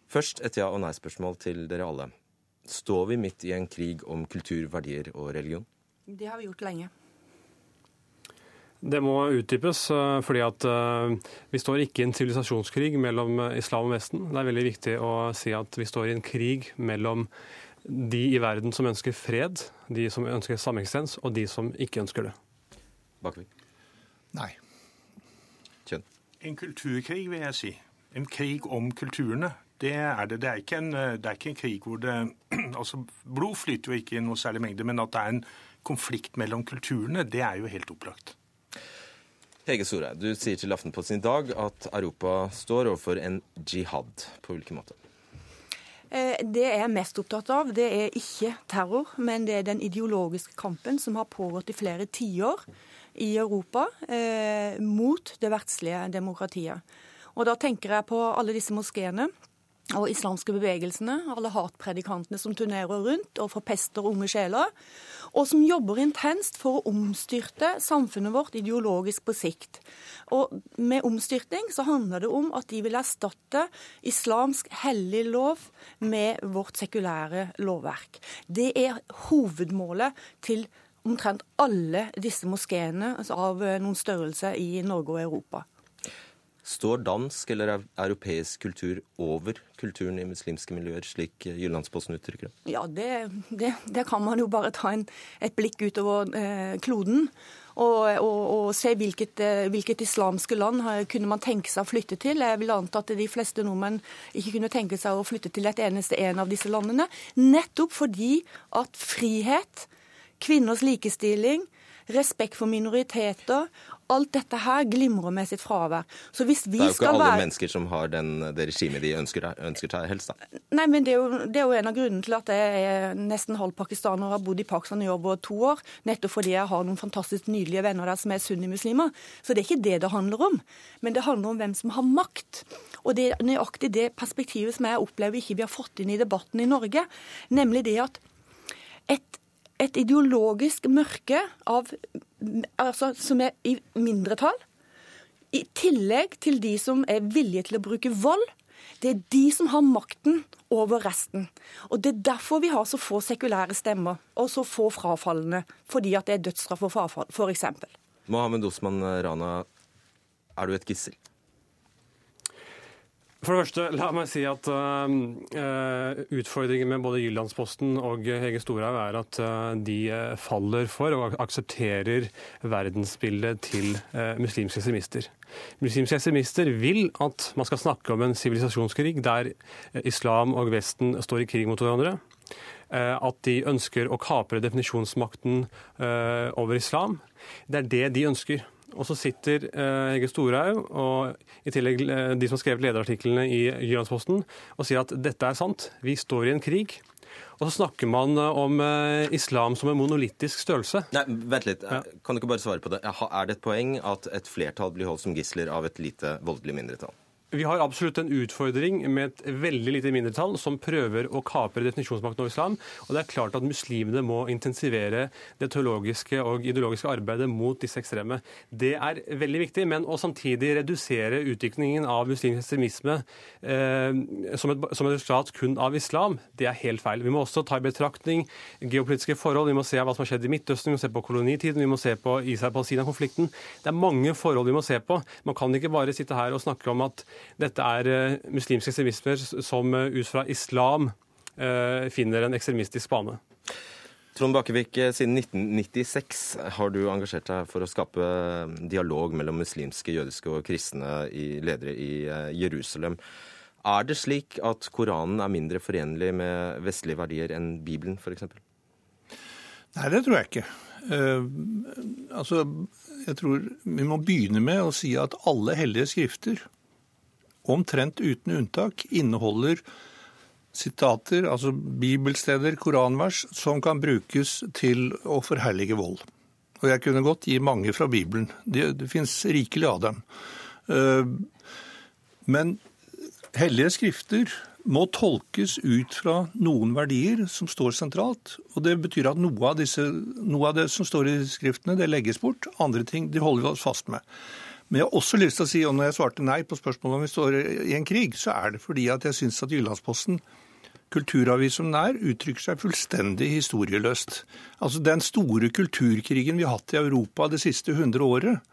Først et ja- og nei-spørsmål til dere alle. Står vi midt i en krig om kultur, verdier og religion? Det har vi gjort lenge. Det må utdypes, eh, fordi at eh, vi står ikke i en sivilisasjonskrig mellom eh, islam og Vesten. Det er veldig viktig å si at vi står i en krig mellom de i verden som ønsker fred, de som ønsker sameksistens, og de som ikke ønsker det. Bakvik. Nei. Kjønn. En kulturkrig, vil jeg si. En krig om kulturene. Det er det. Det er ikke en, det er ikke en krig hvor det Altså, blod flyter jo ikke i noe særlig mengde, men at det er en konflikt mellom kulturene, det er jo helt opplagt. Hege Sore, du sier til Aftenposten i dag at Europa står overfor en jihad. På hvilken måte? Eh, det jeg er mest opptatt av, det er ikke terror, men det er den ideologiske kampen som har pågått i flere tiår i Europa eh, mot det verdslige demokratiet. Og Da tenker jeg på alle disse moskeene og islamske bevegelsene, alle hatpredikantene som turnerer rundt og forpester unge sjeler, og som jobber intenst for å omstyrte samfunnet vårt ideologisk på sikt. Og Med omstyrting så handler det om at de vil erstatte islamsk hellig lov med vårt sekulære lovverk. Det er hovedmålet til omtrent alle disse moskeene altså av noen størrelse i Norge og Europa. Står dansk eller europeisk kultur over kulturen i muslimske miljøer, slik Jyllandsposten uttrykker det? Ja, det, det, det kan man jo bare ta en, et blikk utover eh, kloden. Og, og, og, se hvilket, eh, hvilket, islamske land kunne man tenke seg å flytte til. Jeg vil anta at de fleste nordmenn ikke kunne tenke seg å flytte til et eneste en av disse landene. Nettopp fordi at frihet, kvinners likestilling, respekt for minoriteter Alt dette her glimrer med sitt fravær. Så hvis vi skal være... Det er jo ikke alle være... mennesker som har den, det regimet de ønsker, ønsker seg helst, da. Nei, men det er, jo, det er, jo, en av grunnene til at jeg er nesten halv pakistaner og har bodd i Pakistan i over to år. Nettopp fordi jeg har noen fantastisk nydelige venner der som er sunnimuslimer. Så det er ikke det det handler om. Men det handler om hvem som har makt. Og det er nøyaktig det perspektivet som jeg opplever ikke vi har fått inn i debatten i Norge. Nemlig det at et et ideologisk mørke av, altså, som er i mindretall, i tillegg til de som er villige til å bruke vold. Det er de som har makten over resten. Og Det er derfor vi har så få sekulære stemmer og så få frafallende. Fordi at det er dødsstraff for frafall, f.eks. Mohammed Osman Rana, er du et gissel? For det første, la meg si at uh, utfordringen med både Jyllandsposten og Hege Storhaug er at uh, de faller for og aksepterer verdensbildet til uh, muslimske ekstremister. Muslimske ekstremister vil at man skal snakke om en sivilisasjonskrig der islam og Vesten står i krig mot hverandre. At de ønsker å kapre definisjonsmakten over islam. Det er det de ønsker. Og så sitter eh, Hege Storhaug og i tillegg uh, de som har skrevet lederartiklene i Jyllandsposten og sier at dette er sant. Vi står i en krig. Og så snakker man eh, om islam som en monolittisk størrelse. Nei, Vent litt. Ja. Kan du ikke bare svare på det? Er det et poeng at et flertall blir holdt som gisler av et lite voldelig mindretall? Vi har absolutt en utfordring med et veldig lite mindretall som prøver å kapre definisjonsmakten over islam. Og det er klart at muslimene må intensivere det teologiske og ideologiske arbeidet mot disse ekstreme. Det er veldig viktig, men å samtidig redusere utviklingen av muslimsk ekstremisme eh, som, et, resultat kun av islam, det er helt feil. Vi må også ta i betraktning geopolitiske forhold. Vi må se hva som har skjedd i Midtøsten, vi må se på kolonitiden, vi må se på Israel-Palestina-konflikten. Det er mange forhold vi må se på. Man kan ikke bare sitte her og snakke om at dette er eh, muslimske ekstremismer som eh, ut fra islam eh, finner en ekstremistisk bane. Trond Bakkevik, siden 1996 har du engasjert deg for å skape dialog mellom muslimske, jødiske og kristne ledere i Jerusalem. Er det slik at Koranen er mindre forenlig med vestlige verdier enn Bibelen, f.eks.? Nei, det tror jeg ikke. Uh, altså, jeg tror vi må begynne med å si at alle hellige skrifter omtrent uten unntak inneholder sitater, altså bibelsteder, koranvers, som kan brukes til å forherlige vold. Og jeg kunne godt gi mange fra Bibelen. Det, det fins rikelig av dem. Eh, men hellige skrifter må tolkes ut fra noen verdier som står sentralt. Og Det betyr at noe av, disse, noe av det som står i skriftene, det legges bort. Andre ting de holder vi oss fast med. Men jeg har også lyst til å si, og når jeg svarte nei på spørsmålet om vi står i en krig, så er det fordi at jeg syns at Jyllandsposten kulturavis som den er, uttrykker seg fullstendig historieløst. Altså Den store kulturkrigen vi har hatt i Europa det siste hundre året,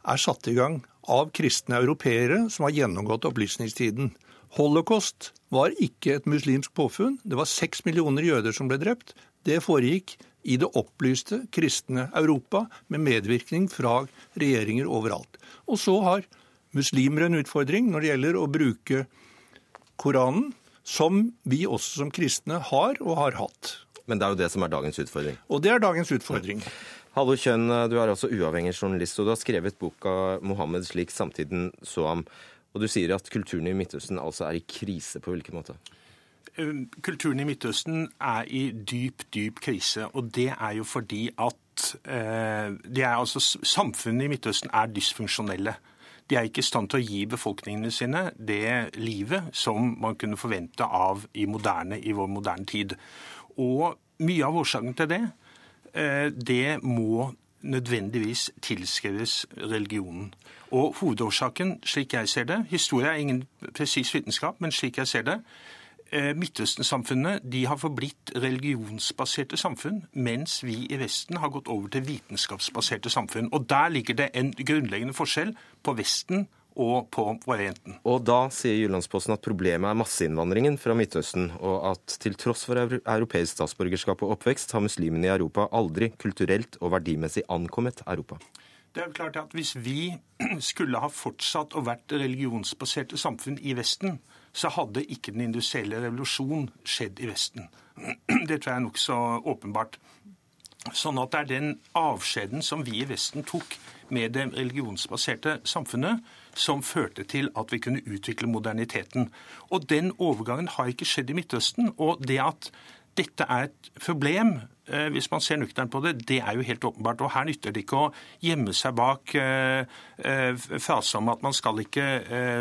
er satt i gang av kristne europeere som har gjennomgått opplysningstiden. Holocaust var ikke et muslimsk påfunn. Det var seks millioner jøder som ble drept. Det foregikk i det opplyste kristne Europa med medvirkning fra regjeringer overalt. Og så har muslimer en utfordring når det gjelder å bruke Koranen, som vi også som kristne har og har hatt. Men det er jo det som er dagens utfordring. Og det er dagens utfordring. Hallo Kjønn, du er altså uavhengig journalist, og du har skrevet boka 'Mohammed slik samtiden så ham'. Og du sier at kulturen i Midtøsten altså er i krise. På hvilken måte? Eh, kulturen i Midtøsten er i dyp, dyp krise. Og det er jo fordi at eh, altså, samfunnet i Midtøsten er dysfunksjonelle. De er ikke i stand til å gi befolkningene sine det livet som man kunne forvente av i, moderne, i vår moderne tid. Og mye av årsaken til det, eh, det må nødvendigvis tilskrives religionen. Og hovedårsaken, slik jeg ser det Historie er ingen presis vitenskap, men slik jeg ser det Midtøsten-samfunnene de har forblitt religionsbaserte samfunn, mens vi i Vesten har gått over til vitenskapsbaserte samfunn. Og Der ligger det en grunnleggende forskjell på Vesten og på Orienten. Og da sier Jyllandsposten at problemet er masseinnvandringen fra Midtøsten, og at til tross for europeisk statsborgerskap og oppvekst, har muslimene i Europa aldri kulturelt og verdimessig ankommet Europa. Det er jo klart at Hvis vi skulle ha fortsatt å vært religionsbaserte samfunn i Vesten, så hadde ikke den industrielle revolusjon skjedd i Vesten. Det tror jeg er nokså åpenbart. Sånn at det er den avskjeden som vi i Vesten tok med det religionsbaserte samfunnet, som førte til at vi kunne utvikle moderniteten. Og den overgangen har ikke skjedd i Midtøsten. Og det at dette er et problem, eh, hvis man ser nøkternt på det, det er jo helt åpenbart. Og her nytter det ikke å gjemme seg bak eh, eh, fraser om at man skal ikke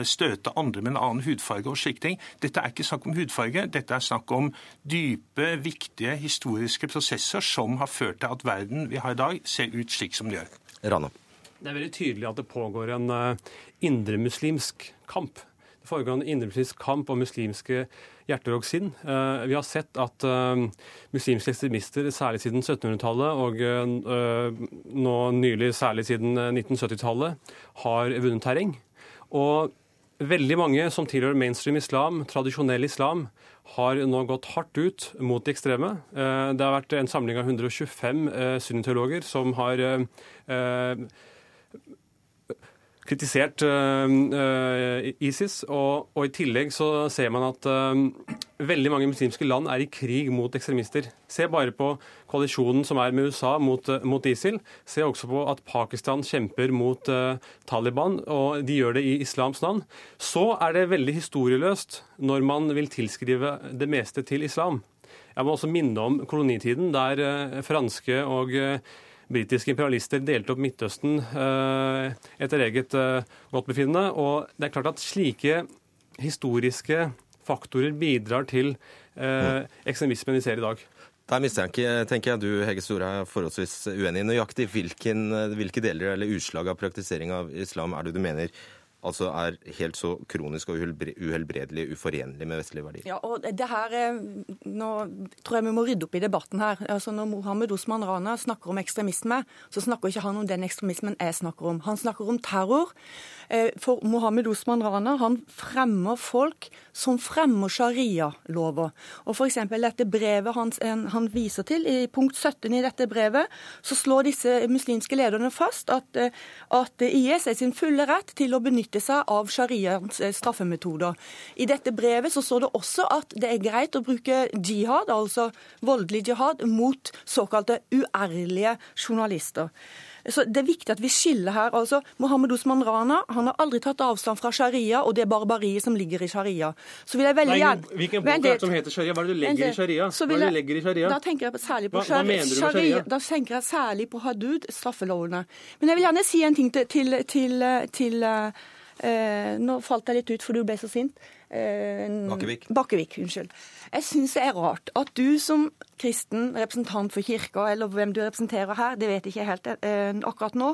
støte andre med en annen hudfarge og slike ting. Dette er ikke snakk om hudfarge, dette er snakk om dype, viktige historiske prosesser som har ført til at verden vi har i dag, ser ut slik som den gjør. Rana. Det er veldig tydelig at det pågår en indremuslimsk kamp. Det foregår en indremuslimsk kamp om muslimske hjerter og sinn. Eh, vi har sett at eh, muslimske ekstremister, særlig siden 1700-tallet og eh, nå nylig særlig siden 1970-tallet, har vunnet terreng. Og veldig mange som tilhører mainstream islam, tradisjonell islam, har nå gått hardt ut mot de ekstreme. Det har vært en samling av 125 sunniteologer som har kritisert uh, ISIS. Og, og, i tillegg så ser man at uh, veldig mange muslimske land er i krig mot ekstremister. Se bare på koalisjonen som er med USA mot, mot ISIL. Se også på at Pakistan kjemper mot uh, Taliban, og de gjør det i islams navn. Så er det veldig historieløst når man vil tilskrive det meste til islam. Jeg må også minne om kolonitiden, der franske og britiske imperialister delte opp Midtøsten eh, etter eget eh, godtbefinnende. Og det er klart at slike historiske faktorer bidrar til eh, ekstremismen vi ser i dag. Der mistenker tenker jeg du Hege Store, er forholdsvis uenig. Nøyaktig hvilken, hvilke deler eller utslag av praktisering av islam er det du mener altså er helt så kronisk og uhelbredelig uforenlig med vestlige verdier. Ja, og det her, Nå tror jeg vi må rydde opp i debatten her. Altså Når Mohammed Osman Rana snakker om ekstremisme, så snakker ikke han om den ekstremismen jeg snakker om. Han snakker om terror. Eh, for Mohammed Osman Rana han fremmer folk som fremmer sharia-lover. Og f.eks. dette brevet han, han, viser til, i punkt 17 i dette brevet, så slår disse muslimske lederne fast at, eh, at IS er sin fulle rett til å benytte seg av shariaens eh, straffemetoder. I dette brevet så står det også at det er greit å bruke jihad, altså voldelig jihad, mot såkalte uærlige journalister. Så Det er viktig at vi skiller her. altså Mohammed Osman Rana han har aldri tatt avstand fra sharia og det barbariet som ligger i sharia. Så vil jeg veldig gjerne... Hvilken bok det som heter sharia? Hva er det du legger i sharia? Hva er det du legger i sharia? Da tenker jeg særlig på hva, hva sharia? Da tenker jeg særlig på hadud, straffelovene. Men jeg vil gjerne si en ting til, til, til, til uh, Nå falt jeg litt ut, for du ble så sint. Uh, Bakkevik. Bakkevik, unnskyld. Jeg syns det er rart at du som kristen representant for kirka, eller hvem du representerer her, det vet jeg ikke helt eh, akkurat nå.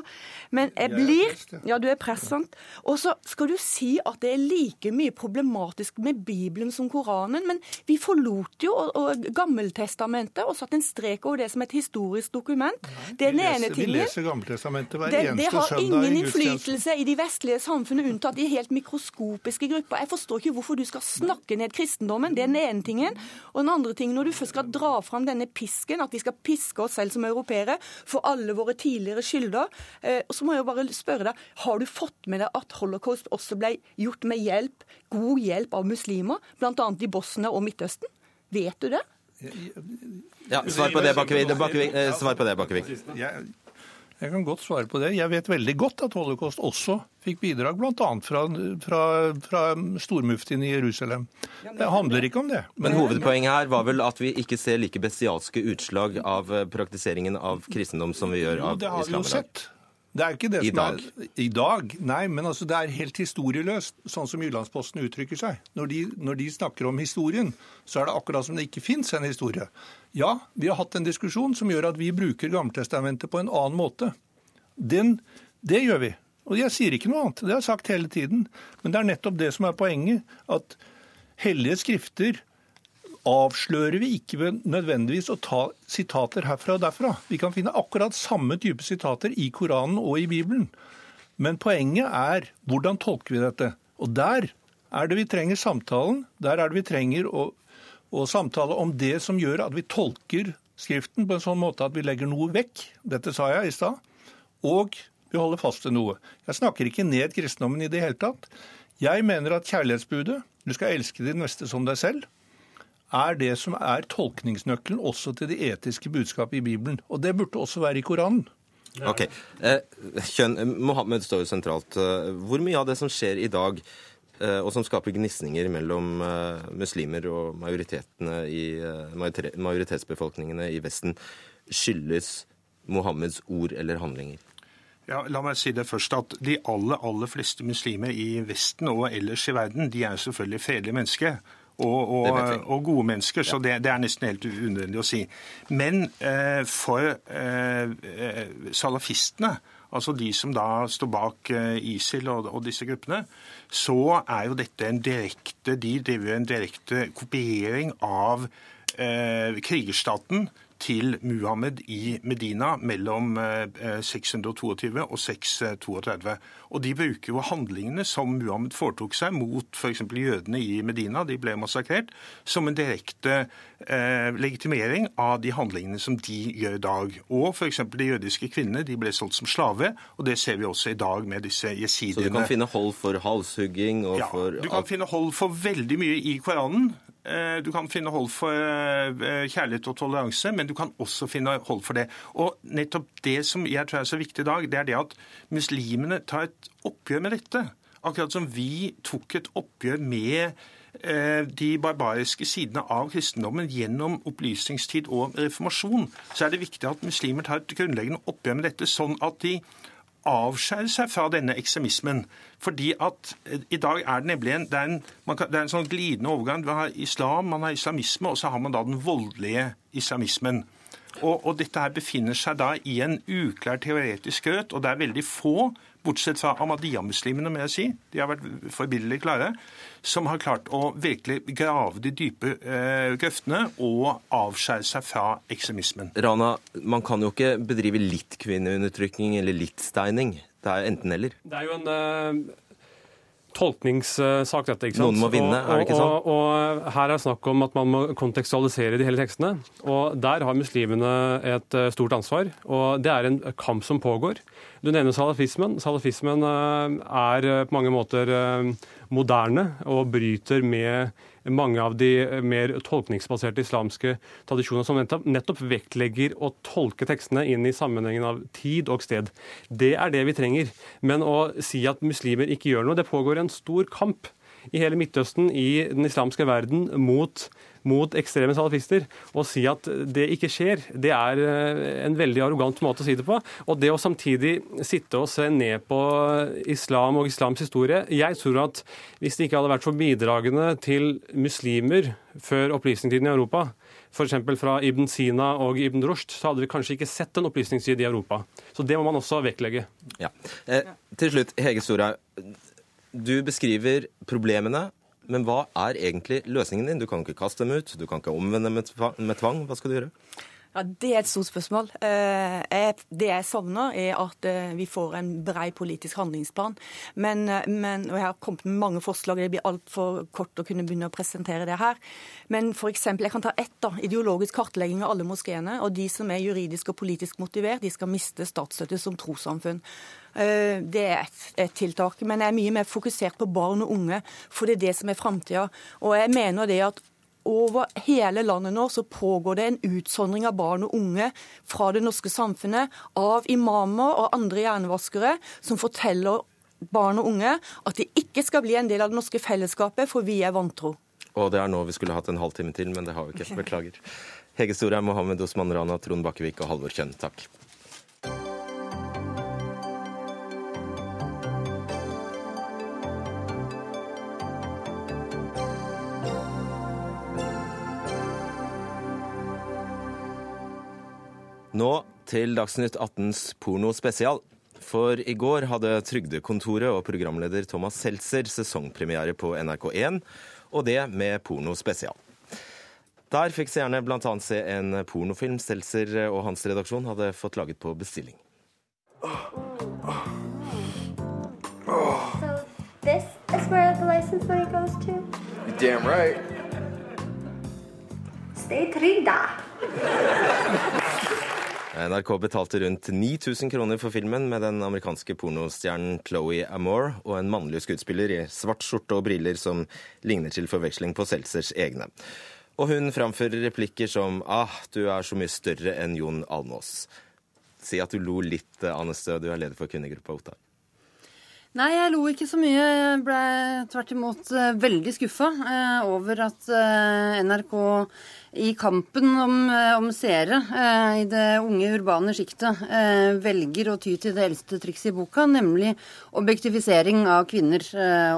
Men jeg blir Ja, du er prest, sant. Og så skal du si at det er like mye problematisk med Bibelen som Koranen, men vi forlot jo og, og Gammeltestamentet og satte en strek over det som et historisk dokument. Det er den ene tingen. Vi leser Gammeltestamentet hver Det, eneste det har ingen innflytelse i de vestlige samfunnene, unntatt i helt mikroskopiske grupper. Jeg forstår ikke hvorfor du skal snakke ned kristendommen. Det er den ene tingen. Og den andre tingen, når du først skal dra fram denne pisken, at vi skal piske oss selv som europeere for alle våre tidligere skylder, eh, så må jeg jo bare spørre deg, har du fått med deg at holocaust også ble gjort med hjelp, god hjelp av muslimer, bl.a. i Bosnia og Midtøsten? Vet du det? Ja, Svar på det, Bakkevik. Bakkevik, eh, Svar på det, Bakkevik. Jeg, kan godt svare på det. Jeg vet veldig godt at holocaust også fikk bidrag bl.a. Fra, fra, fra stormuftien i Jerusalem. Det handler ikke om det. Men hovedpoenget her var vel at vi ikke ser like bestialske utslag av praktiseringen av kristendom som vi gjør av det har vi jo sett. Det er ikke det I som dag. Er, I dag? Nei, men altså det er helt historieløst, sånn som Jyllandsposten uttrykker seg. Når de, når de snakker om historien, så er det akkurat som det ikke fins en historie. Ja, vi har hatt en diskusjon som gjør at vi bruker Gammeltestamentet på en annen måte. Den, det gjør vi. Og jeg sier ikke noe annet. Det har jeg sagt hele tiden. Men det er nettopp det som er poenget. At hellige skrifter avslører vi ikke nødvendigvis å ta sitater herfra og derfra. Vi kan finne akkurat samme type sitater i Koranen og i Bibelen. Men poenget er hvordan tolker vi dette? Og der er det vi trenger samtalen. Der er det vi trenger å, å samtale om det som gjør at vi tolker Skriften på en sånn måte at vi legger noe vekk. Dette sa jeg i stad. Og vi holder fast ved noe. Jeg snakker ikke ned kristendommen i det hele tatt. Jeg mener at kjærlighetsbudet, du skal elske din neste som deg selv, er det som er tolkningsnøkkelen også til det etiske budskapet i Bibelen. Og det burde også være i Koranen. Ok. Eh, kjønn, Mohammed står jo sentralt. Eh, Hvor mye av det som skjer i dag, eh, og som skaper gnisninger mellom muslimer og majoritetene i, majoritetsbefolkningene i Vesten, skyldes Mohammeds ord eller handlinger? Ja, la meg si det først at De aller aller fleste muslimer i Vesten og ellers i verden de er selvfølgelig fredelige mennesker. Og, og, og gode mennesker, så det, det er nesten helt unødvendig å si. Men eh, for eh, eh, salafistene, altså de som da står bak eh, ISIL og, og disse gruppene, så er jo dette en direkte De driver en direkte kopiering av eh, krigerstaten til Muhammed i Medina mellom eh, 622 og 632. Og de bruker jo handlingene som Muhammed foretok seg mot f.eks. jødene i Medina, de ble massakrert, som en direkte eh, legitimering av de handlingene som de gjør i dag. Og f.eks. de jødiske kvinnene de ble solgt som slave, og det ser vi også i dag med disse Så du kan finne hold for halshugging og Ja, for du kan finne hold for veldig mye i Koranen. Eh, Du kan finne hold for eh, kjærlighet og toleranse, men du kan også finne hold for det. Og nettopp det som jeg tror er så viktig i dag, det er det at muslimene tar et oppgjør med dette. Akkurat som vi tok et oppgjør med eh, de barbariske sidene av kristendommen gjennom opplysningstid og reformasjon, så er det viktig at muslimer tar et grunnleggende oppgjør med dette, sånn at de avskjære seg fra denne ekstremismen. Fordi at eh, i dag er det nemlig en, det er en, man kan, det er en sånn glidende overgang. Du har islam, man har islamisme, og så har man da den voldelige islamismen. Og, og dette her befinner seg da i en uklar teoretisk grøt, og det er veldig få, bortsett fra Ahmadiyya-muslimene, må jeg si, de har vært forbilledlig klare, som har klart å virkelig grave de dype eh, grøftene og avskjære seg fra ekstremismen. Rana, man kan jo ikke bedrive litt kvinneundertrykking eller litt steining. Det er enten-eller. Det er jo en eh, tolkningssak, dette. ikke sant? Noen må vinne, er det ikke sånn? Og, og, og her er snakk om at man må kontekstualisere de hele tekstene. Og der har muslimene et eh, stort ansvar. Og det er en kamp som pågår. Du nevner salafismen. Salafismen eh, er eh, på mange måter moderne og bryter med mange av de mer tolkningsbaserte islamske tradisjoner som nettopp vektlegger å tolke tekstene inn i sammenhengen av tid og sted. Det er det vi trenger. Men å si at muslimer ikke gjør noe Det pågår en stor kamp i hele Midtøsten, i den islamske verden, mot, mot ekstreme salafister. Å si at det ikke skjer, det er eh, en veldig arrogant måte å si det på. Og det å samtidig sitte og se ned på islam og islams historie Jeg tror at hvis det ikke hadde vært for bidragene til muslimer før opplysningstiden i Europa, f.eks. fra Ibn Sina og Ibn Rushd, så hadde vi kanskje ikke sett en opplysningstid i Europa. Så det må man også vektlegge. Ja. Eh, til slutt, Hege Storhaug. Du beskriver problemene, men hva er egentlig løsningen din? Du kan ikke kaste dem ut, du kan ikke omvende med med tvang. Hva skal du gjøre? Ja, Det er et stort spørsmål. Eh, Det jeg savner, er at eh, vi får en brei politisk handlingsplan. Men, eh, men, og Jeg har kommet med mange forslag, det blir altfor kort å kunne begynne å presentere det her. Men for eksempel, jeg kan ta ett. da, Ideologisk kartlegging av alle moskeene. Og de som er juridisk og politisk motivert, de skal miste statsstøtte som trossamfunn. Eh, Det er et, tiltak. Men jeg er mye mer fokusert på barn og unge, for det er det som er framtida. Og jeg mener det at over hele landet nå så pågår det en utsondring av barn og unge fra det norske samfunnet av imamer og andre hjernevaskere som forteller barn og unge at de ikke skal bli en del av det norske fellesskapet, for vi er vantro. Og det er nå vi skulle hatt en halvtime til, men det har vi ikke. Beklager. Hege Storheim, Mohammed Osman Rana, Trond Bakkevik og Halvor Kjønn, takk. Nå til Dagsnytt 18s pornospesial. For i går hadde Trygdekontoret og programleder Thomas Seltzer sesongpremiere på NRK1, og det med pornospesial. Der fikk seerne bl.a. se en pornofilm Seltzer og hans redaksjon hadde fått laget på bestilling. So this is where the license money goes to? You're damn right. Stay trygg, da. NRK betalte rundt 9000 kroner for filmen med den amerikanske pornostjernen Chloé Amore og en mannlig skuespiller i svart skjorte og briller som ligner til forveksling på Seltzers egne. Og hun framfører replikker som 'Ah, du er så mye større enn Jon Almås'. Si at du lo litt, Anne Stø, du er leder for kvinnegruppa Ottar. Nei, jeg lo ikke så mye. Jeg ble tvert imot eh, veldig skuffa eh, over at eh, NRK i kampen om, om seere eh, i det unge urbane sjiktet velger å ty til det eldste trikset i boka, nemlig objektifisering av kvinner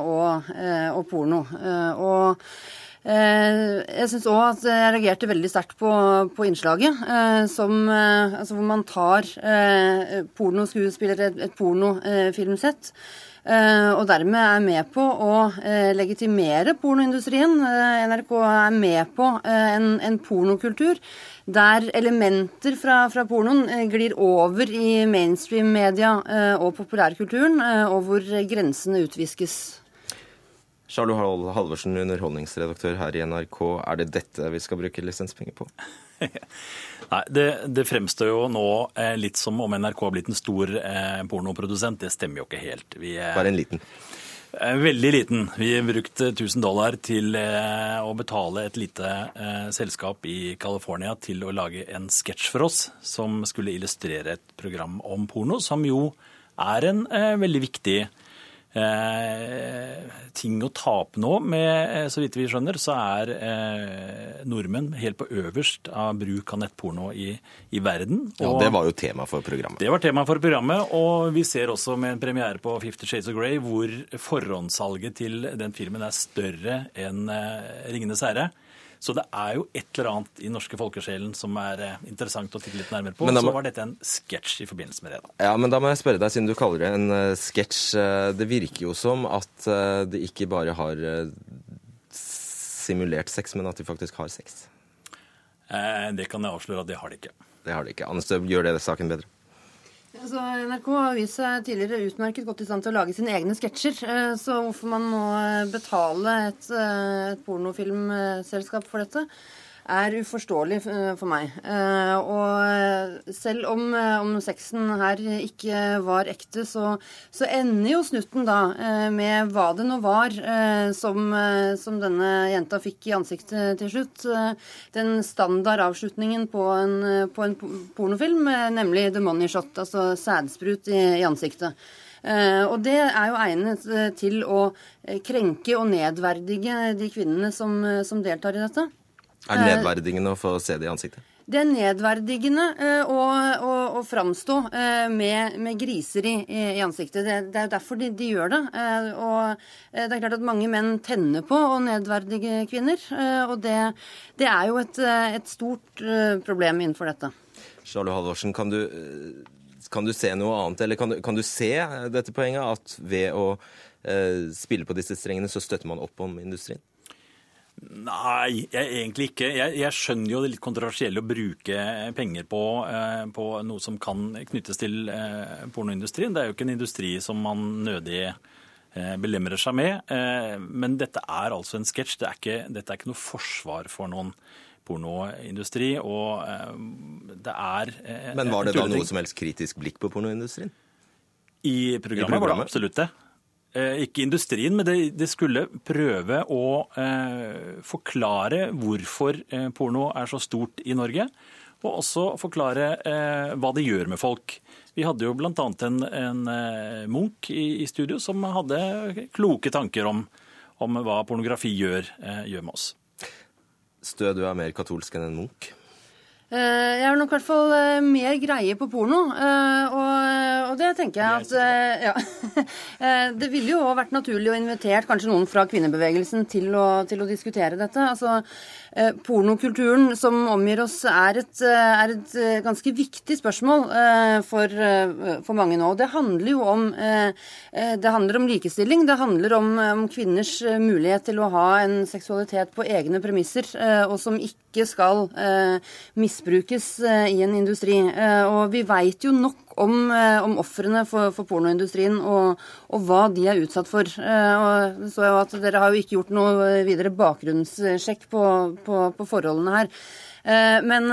og, og porno. Og Jeg syns òg at jeg reagerte veldig sterkt på, på innslaget, eh, som, eh, altså hvor man tar eh, pornoskuespillere, et, et pornofilmsett, eh, og dermed er med på å eh, legitimere pornoindustrien. Eh, NRK er med på eh, en, en pornokultur der elementer fra, fra pornoen eh, glir over i mainstream-media eh, og populærkulturen, eh, og hvor grensene utviskes. Charlo Halvorsen, underholdningsredaktør her i NRK. Er det dette vi skal bruke lisenspenger på? Nei, det, det fremstår jo nå eh, litt som om NRK har blitt en stor eh, pornoprodusent. Det stemmer jo ikke helt. Vi, eh, Bare en liten. eh, veldig liten. Vi brukte 1000 dollar til eh, å betale et lite eh, selskap i California til å lage en sketsj for oss som skulle illustrere et program om porno, som jo er en eh, veldig viktig eh, ting å tape nå. Med, eh, så vidt vi skjønner, så er eh, nordmenn helt på øverst av bruk av nettporno i, i verden. Ja, Det var jo tema for programmet. det var tema for programmet, og vi ser også med en premiere på Fifty Shades of Grey hvor forhåndssalget til den filmen er større enn eh, Ringenes herre. Så det er jo et eller annet i norske folkesjelen som er eh, interessant å titte litt nærmere på. Da Så var dette en sketsj i forbindelse med det. da. Ja, men da må jeg spørre deg, siden du kaller det en uh, sketsj. eh, det virker jo som at eh, det ikke bare har eh, simulert sex, men at de faktisk har sex. Eh, det kan jeg avsløre at det har de ikke. Det har de ikke. Anne Støv, gjør det saken bedre? Altså, NRK har vist seg tidligere utmerket godt i stand til å lage sine egne sketsjer. eh, Så hvorfor man må eh, betale et, eh, et pornofilmselskap for dette, er uforståelig eh, for meg. Eh, Og selv om, eh, om sexen her ikke var ekte, så, så ender jo snutten da med hva det nå var som, som denne jenta fikk i ansiktet til slutt. Den standard avslutningen på en, på en pornofilm, nemlig the money shot, altså sædsprut i, i ansiktet. Uh, og det er jo egnet til å krenke og nedverdige de kvinnene som, som deltar i dette. Er det nedverdigende å få se det i ansiktet? det er nedverdigende eh, å, å, å framstå eh, med, med griser i, i ansiktet. Det, det er derfor de, de gjør det. Eh, og eh, det er klart at mange menn tenner på å nedverdige kvinner. eh, og det, det er jo et, eh, et stort eh, problem innenfor dette. Charlo Halvorsen, kan du, eh, kan du se noe annet, eller kan du, kan du se dette poenget, at ved å eh, spille på disse strengene, så støtter man opp om industrien? Nei, jeg, egentlig ikke. Jeg, jeg, skjønner jo det litt kontroversielle å bruke penger på, eh, på, noe som kan knyttes til eh, pornoindustrien. Det er jo ikke en industri som man nødig eh, belemrer seg med. Eh, men dette er altså en sketsj. Det dette er ikke noe forsvar for noen pornoindustri. Og eh, det er eh, Men var det da noe som helst kritisk blikk på pornoindustrien? I programmet, I programmet var det absolutt det. Eh, ikke industrien, men det, det skulle prøve å eh, forklare hvorfor eh, porno er så stort i Norge. Og også forklare eh, hva det gjør med folk. Vi hadde jo bl.a. en, en eh, Munch i, i, studio som hadde kloke tanker om, om hva pornografi gjør, eh, gjør med oss. Stø, du er mer katolsk enn en Munch? Jeg har nok i hvert fall mer greie på porno. Og, og det tenker jeg at ja. Det ville jo vært naturlig å invitere kanskje noen fra kvinnebevegelsen til å, til å diskutere dette. Altså, Pornokulturen som omgir oss, er et, er et ganske viktig spørsmål for, for, mange nå. Det handler jo om, handler om likestilling. Det handler om, om kvinners mulighet til å ha en seksualitet på egne premisser, og som ikke skal misbrukes i en industri. Og vi veit jo nok om, om ofrene for, for, pornoindustrien og, og, hva de er utsatt for. Og så jeg at Dere har jo ikke gjort noe videre bakgrunnssjekk på, på, på forholdene her. Men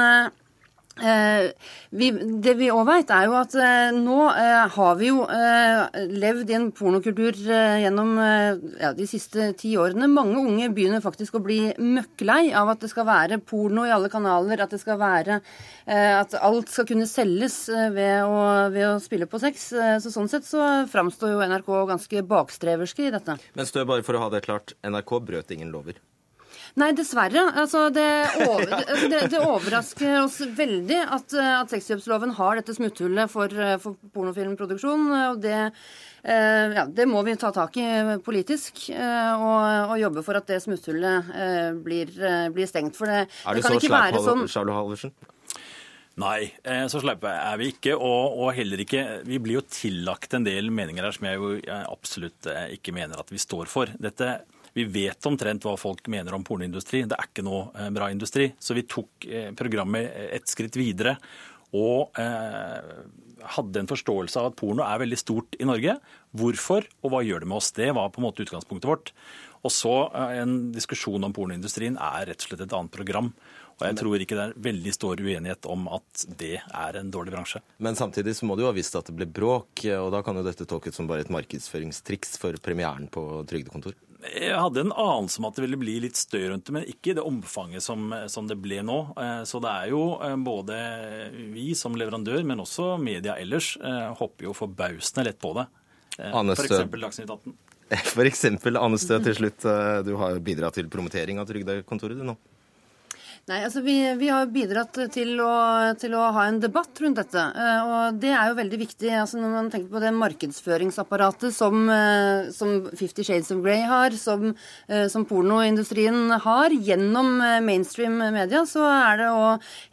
Eh, vi, det vi òg vet, er jo at eh, nå eh, har vi jo levd i en pornokultur gjennom ja, de siste ti årene. Mange unge begynner faktisk å bli møkklei av at det skal være porno i alle kanaler. At det skal være at alt skal kunne selges ved å, ved å spille på sex. Så sånn sett så framstår jo NRK ganske bakstreverske i dette. Men Stø, bare for å ha det klart, NRK brøt ingen lover? Nei, dessverre. Altså, det, over, altså, det, det, overrasker oss veldig at, at sexkjøpsloven har dette smutthullet for, for pornofilmproduksjon. og det ja, Det må vi ta tak i politisk og, og jobbe for at det smutthullet blir, blir stengt. For det, er det, det kan ikke være sånn Charlo Halvorsen? Nei, så sleipe er vi ikke. Og, og, heller ikke Vi blir jo tillagt en del meninger her som jeg jo absolutt ikke mener at vi står for. Dette vi vet omtrent hva folk mener om pornoindustri. Det er ikke noe eh, bra industri. Så vi tok eh, programmet et skritt videre og eh, hadde en forståelse av at porno er veldig stort i Norge. Hvorfor, og hva gjør det med oss? Det var på en måte utgangspunktet vårt. Og så En diskusjon om pornoindustrien er rett og slett et annet program. Og jeg tror ikke det er veldig stor uenighet om at det er en dårlig bransje. Men samtidig så må du jo ha visst at det ble bråk, og da kan jo dette tolkes som bare et markedsføringstriks for premieren på trygdekontor? Jeg hadde en anelse om at det ville bli litt støy rundt det, men ikke i det omfanget som, som, det ble nå. Eh, så det er jo eh, både vi som leverandør, men også media ellers, eh, hopper jo forbausende lett på det. F.eks. Dagsnytt 18. F.eks. Anne Stø, til slutt. Du har bidratt til promotering av Trygdekontoret du nå. Nei, altså vi, vi, har bidratt til å, til å, ha en debatt rundt dette. Eh, og det er jo veldig viktig altså når man tenker på det markedsføringsapparatet som, eh, som Fifty Shades of Grey har, som, eh, som pornoindustrien har gjennom mainstream media, så er det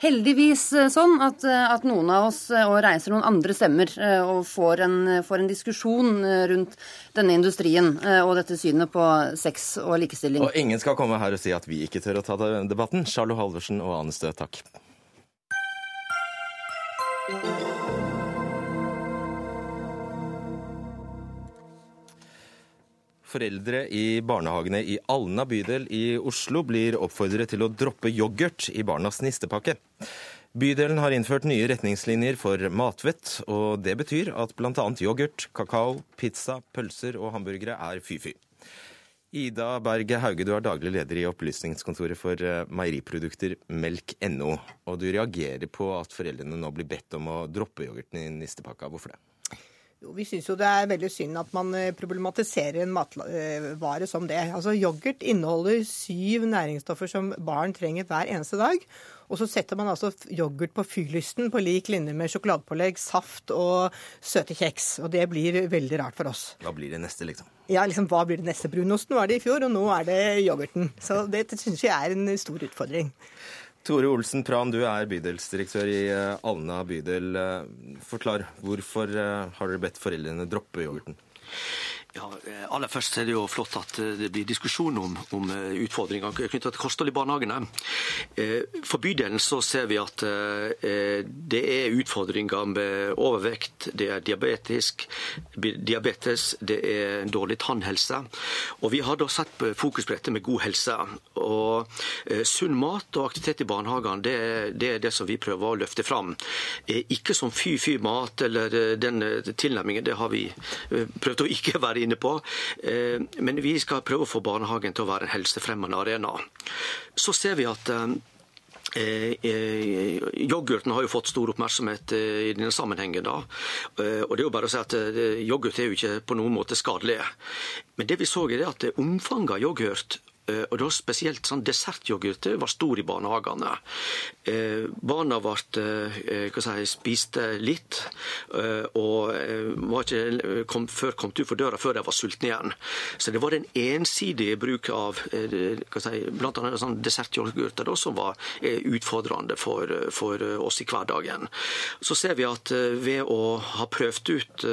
heldigvis sånn at, at noen av oss og reiser noen andre stemmer og får en, får en diskusjon rundt denne industrien og dette synet på sex og likestilling. Og ingen skal komme her og si at vi ikke tør å ta debatten. Charlo Halvorsen og Ane Stø, takk. Foreldre i barnehagene i Alna bydel i Oslo blir oppfordret til å droppe yoghurt i barnas nistepakke. Bydelen har innført nye retningslinjer for matvett, og det betyr at bl.a. yoghurt, kakao, pizza, pølser og hamburgere er fy-fy. Ida Berge Hauge, du er daglig leder i Opplysningskontoret for eh, meieriprodukter melk.no. Og du reagerer på at foreldrene nå blir bedt om å droppe yoghurten i nistepakka. Hvorfor det? Jo, vi syns jo det er veldig synd at man eh, problematiserer en matvare eh, som det. Altså, Yoghurt inneholder syv næringsstoffer som barn trenger hver eneste dag. Og så setter man altså yoghurt på fyrlysten på lik linje med sjokoladepålegg, saft og søte kjeks. Og det blir veldig rart for oss. Hva blir det neste, liksom? Ja, liksom, Hva blir det neste? Brunosten var det i fjor, og nå er det yoghurten. Så det syns jeg er en stor utfordring. Tore Olsen Pran, du er bydelsdirektør i eh, Alna bydel. Eh, forklar, hvorfor eh, har dere bedt foreldrene droppe yoghurten? Ja, aller først er det jo flott at det blir diskusjon om, om utfordringer knyttet til kosthold i barnehagene. For bydelen så ser vi at det er utfordringer med overvekt, det er diabetisk, diabetes, det er dårlig tannhelse. Og vi har da satt fokus på dette med god helse. Og sunn mat og aktivitet i barnehagene, det, det, er det som vi prøver å løfte fram. Ikke som fy-fy-mat eller den tilnærmingen, det har vi prøvd å ikke være inne på. Men vi skal prøve å få barnehagen til å være en helsefremmende arena. Så ser vi at Eh, yoghurten har jo fått stor oppmerksomhet eh, i denne sammenhengen. da. Eh, og det er jo bare å si at eh, Yoghurt er jo ikke på noen måte skadelig. Men det vi så er at omfanget av yoghurt Eh, og da Spesielt sånn dessertyoghurt var stor i barnehagene. Eh, barna ble, eh, si, spiste litt, og ikke kom, før kom ut for døra før de var sultne igjen. Så det var en ensidig bruk av si, bl.a. Sånn dessertyoghurt som var utfordrende for, for, oss i hverdagen. Så ser vi at ved å ha prøvd ut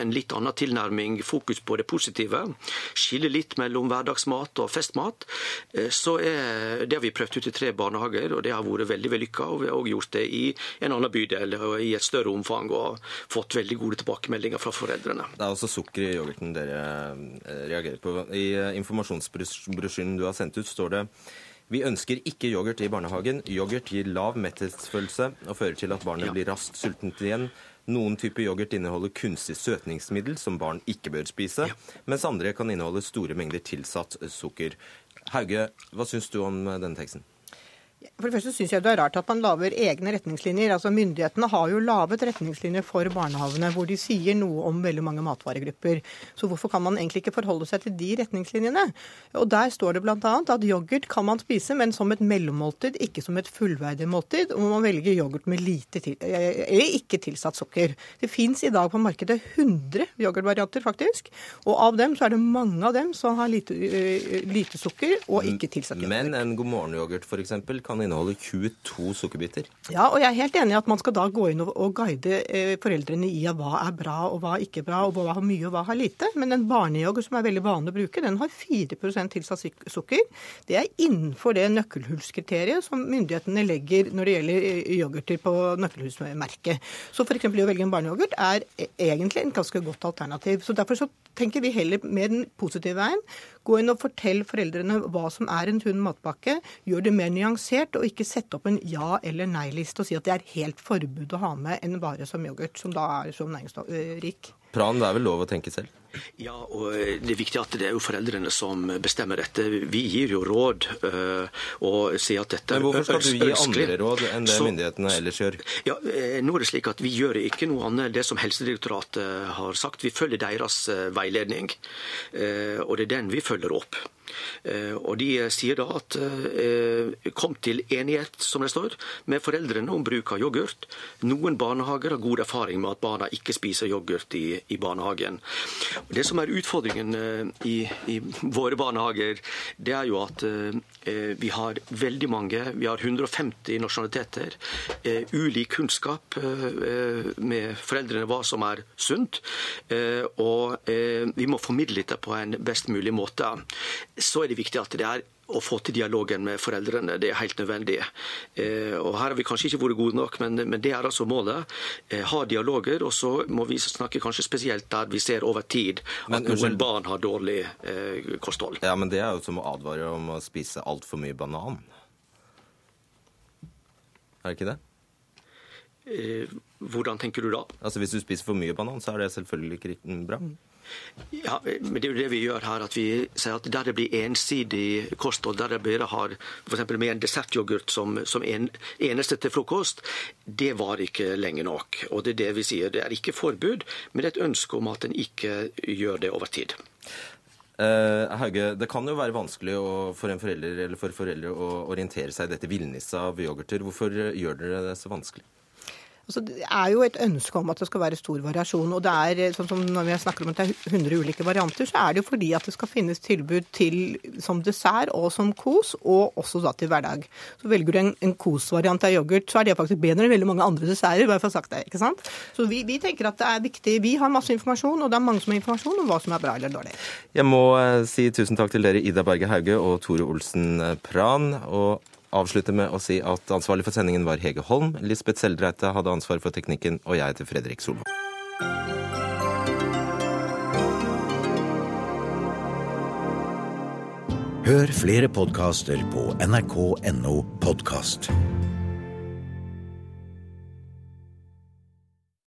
en litt annen tilnærming, fokus på det positive, skille litt mellom hverdagsmat og festmat, mat, eh, så er, det har vi prøvd ut i tre barnehager, og det har vært veldig vellykka. Og vi har òg gjort det i en annen bydel og i et større omfang, og fått veldig gode tilbakemeldinger fra foreldrene. Det er også sukker i yoghurten dere eh, reagerer på. I eh, informasjonsbrosjyren du har sendt ut, står det vi ønsker ikke yoghurt i barnehagen. Yoghurt gir lav metthetsfølelse og fører til at barnet ja. blir raskt sultent igjen. Noen typer yoghurt inneholder kunstig søtningsmiddel som barn ikke bør spise, ja. mens andre kan inneholde store mengder tilsatt sukker. Hauge, hva syns du om denne teksten? For det første syns jeg det er rart at man lager egne retningslinjer. Altså Myndighetene har jo laget retningslinjer for barnehagene hvor de sier noe om veldig mange matvaregrupper. Så hvorfor kan man egentlig ikke forholde seg til de retningslinjene? Og Der står det bl.a. at yoghurt kan man spise, men som et mellommåltid, ikke som et fullverdig måltid. Og man velger yoghurt med lite til, eller ikke tilsatt sukker. Det fins i dag på markedet 100 yoghurtvarianter, faktisk. Og av dem så er det mange av dem som har lite, lite sukker og ikke tilsatt yoghurt. Men en God morgen-yoghurt f.eks. kan kan inneholde 22 sukkerbiter. Ja, og jeg er helt enig i at man skal da gå inn og, guide eh, foreldrene i hva er bra og hva er ikke bra, og hva har mye og hva har lite. Men en barneyoghurt som er veldig vanlig å bruke, den har 4 tilsatt sukker. Det er innenfor det nøkkelhullskriteriet som myndighetene legger når det gjelder eh, yoghurter på nøkkelhullsmerket. Så f.eks. å velge en barneyoghurt er e-, egentlig en ganske godt alternativ. Så Derfor så tenker vi heller med den positive veien. Gå inn og fortell foreldrene hva som er en sunn matpakke. Gjør det mer nyansert, og ikke sette opp en ja- eller nei-liste og si at det er helt forbud å ha med en vare som yoghurt, som da er så næringsrik. Pran, det er vel lov å tenke selv? Ja, og det er viktig at det er jo foreldrene som bestemmer dette. Vi gir jo råd øh, og sier at dette er ønskelig. Men hvorfor skal du gi andre råd enn det Så, myndighetene ellers gjør? Ja, eh, nå er det slik at Vi gjør ikke noe annet det som Helsedirektoratet har sagt. Vi følger deres eh, veiledning, og det er den vi følger opp. Eh, og De sier da at eh, kom til enighet som det står, med foreldrene om bruk av yoghurt. Noen barnehager har god erfaring med at barna ikke spiser yoghurt i, i barnehagen. Det som er utfordringen eh, i, i, våre barnehager, det er jo at vi har veldig mange, vi har 150 nasjonaliteter. Ulik kunnskap med foreldrene hva som er sunt. Og vi må formidle dette på en best mulig måte så er det viktig at det er å få til dialogen med foreldrene. Det er helt nødvendig. Eh, og Her har vi kanskje ikke vært gode nok, men, men det er altså målet. Eh, ha dialoger, og så må vi snakke kanskje spesielt der vi ser over tid at men, noen barn har dårlig eh, kosthold. Ja, Men det er jo som å advare om å spise altfor mye banan. Er det ikke det? Eh, hvordan tenker du da? Altså Hvis du spiser for mye banan, så er det selvfølgelig ikke bra. Ja, men det er jo det vi gjør her. at vi sier at Der det blir ensidig kosthold, der det bare har f.eks. med en dessertyoghurt som, som en, eneste til frokost, det var ikke lenge nok. Og Det er det vi sier. Det er ikke forbud, men et ønske om at en ikke gjør det over tid. Uh, Hauge, det kan jo være vanskelig å, for en forelder eller for foreldre å orientere seg i dette villniset av yoghurter. Hvorfor gjør dere det så vanskelig? Altså, det er jo et ønske om at det skal være stor variasjon. og det er, sånn som Når vi snakker om at det er 100 ulike varianter, så er det jo fordi at det skal finnes tilbud til som dessert og som kos, og også da til hverdag. Så Velger du en, en kosvariant av yoghurt, så er det faktisk bedre enn veldig mange andre desserter. bare for å sagt det, ikke sant? Så vi, vi, tenker at det er viktig. Vi har masse informasjon, og det er mange som har informasjon om hva som er bra eller dårlig. Jeg må eh, si tusen takk til dere, Ida Berge Hauge og Tore Olsen Pran. og avslutte med å si at ansvarlig for sendingen var Hege Holm. Lisbeth Seldreite hadde ansvar for teknikken, og jeg heter Fredrik Solvang. Hør flere podkaster på nrk.no podkast.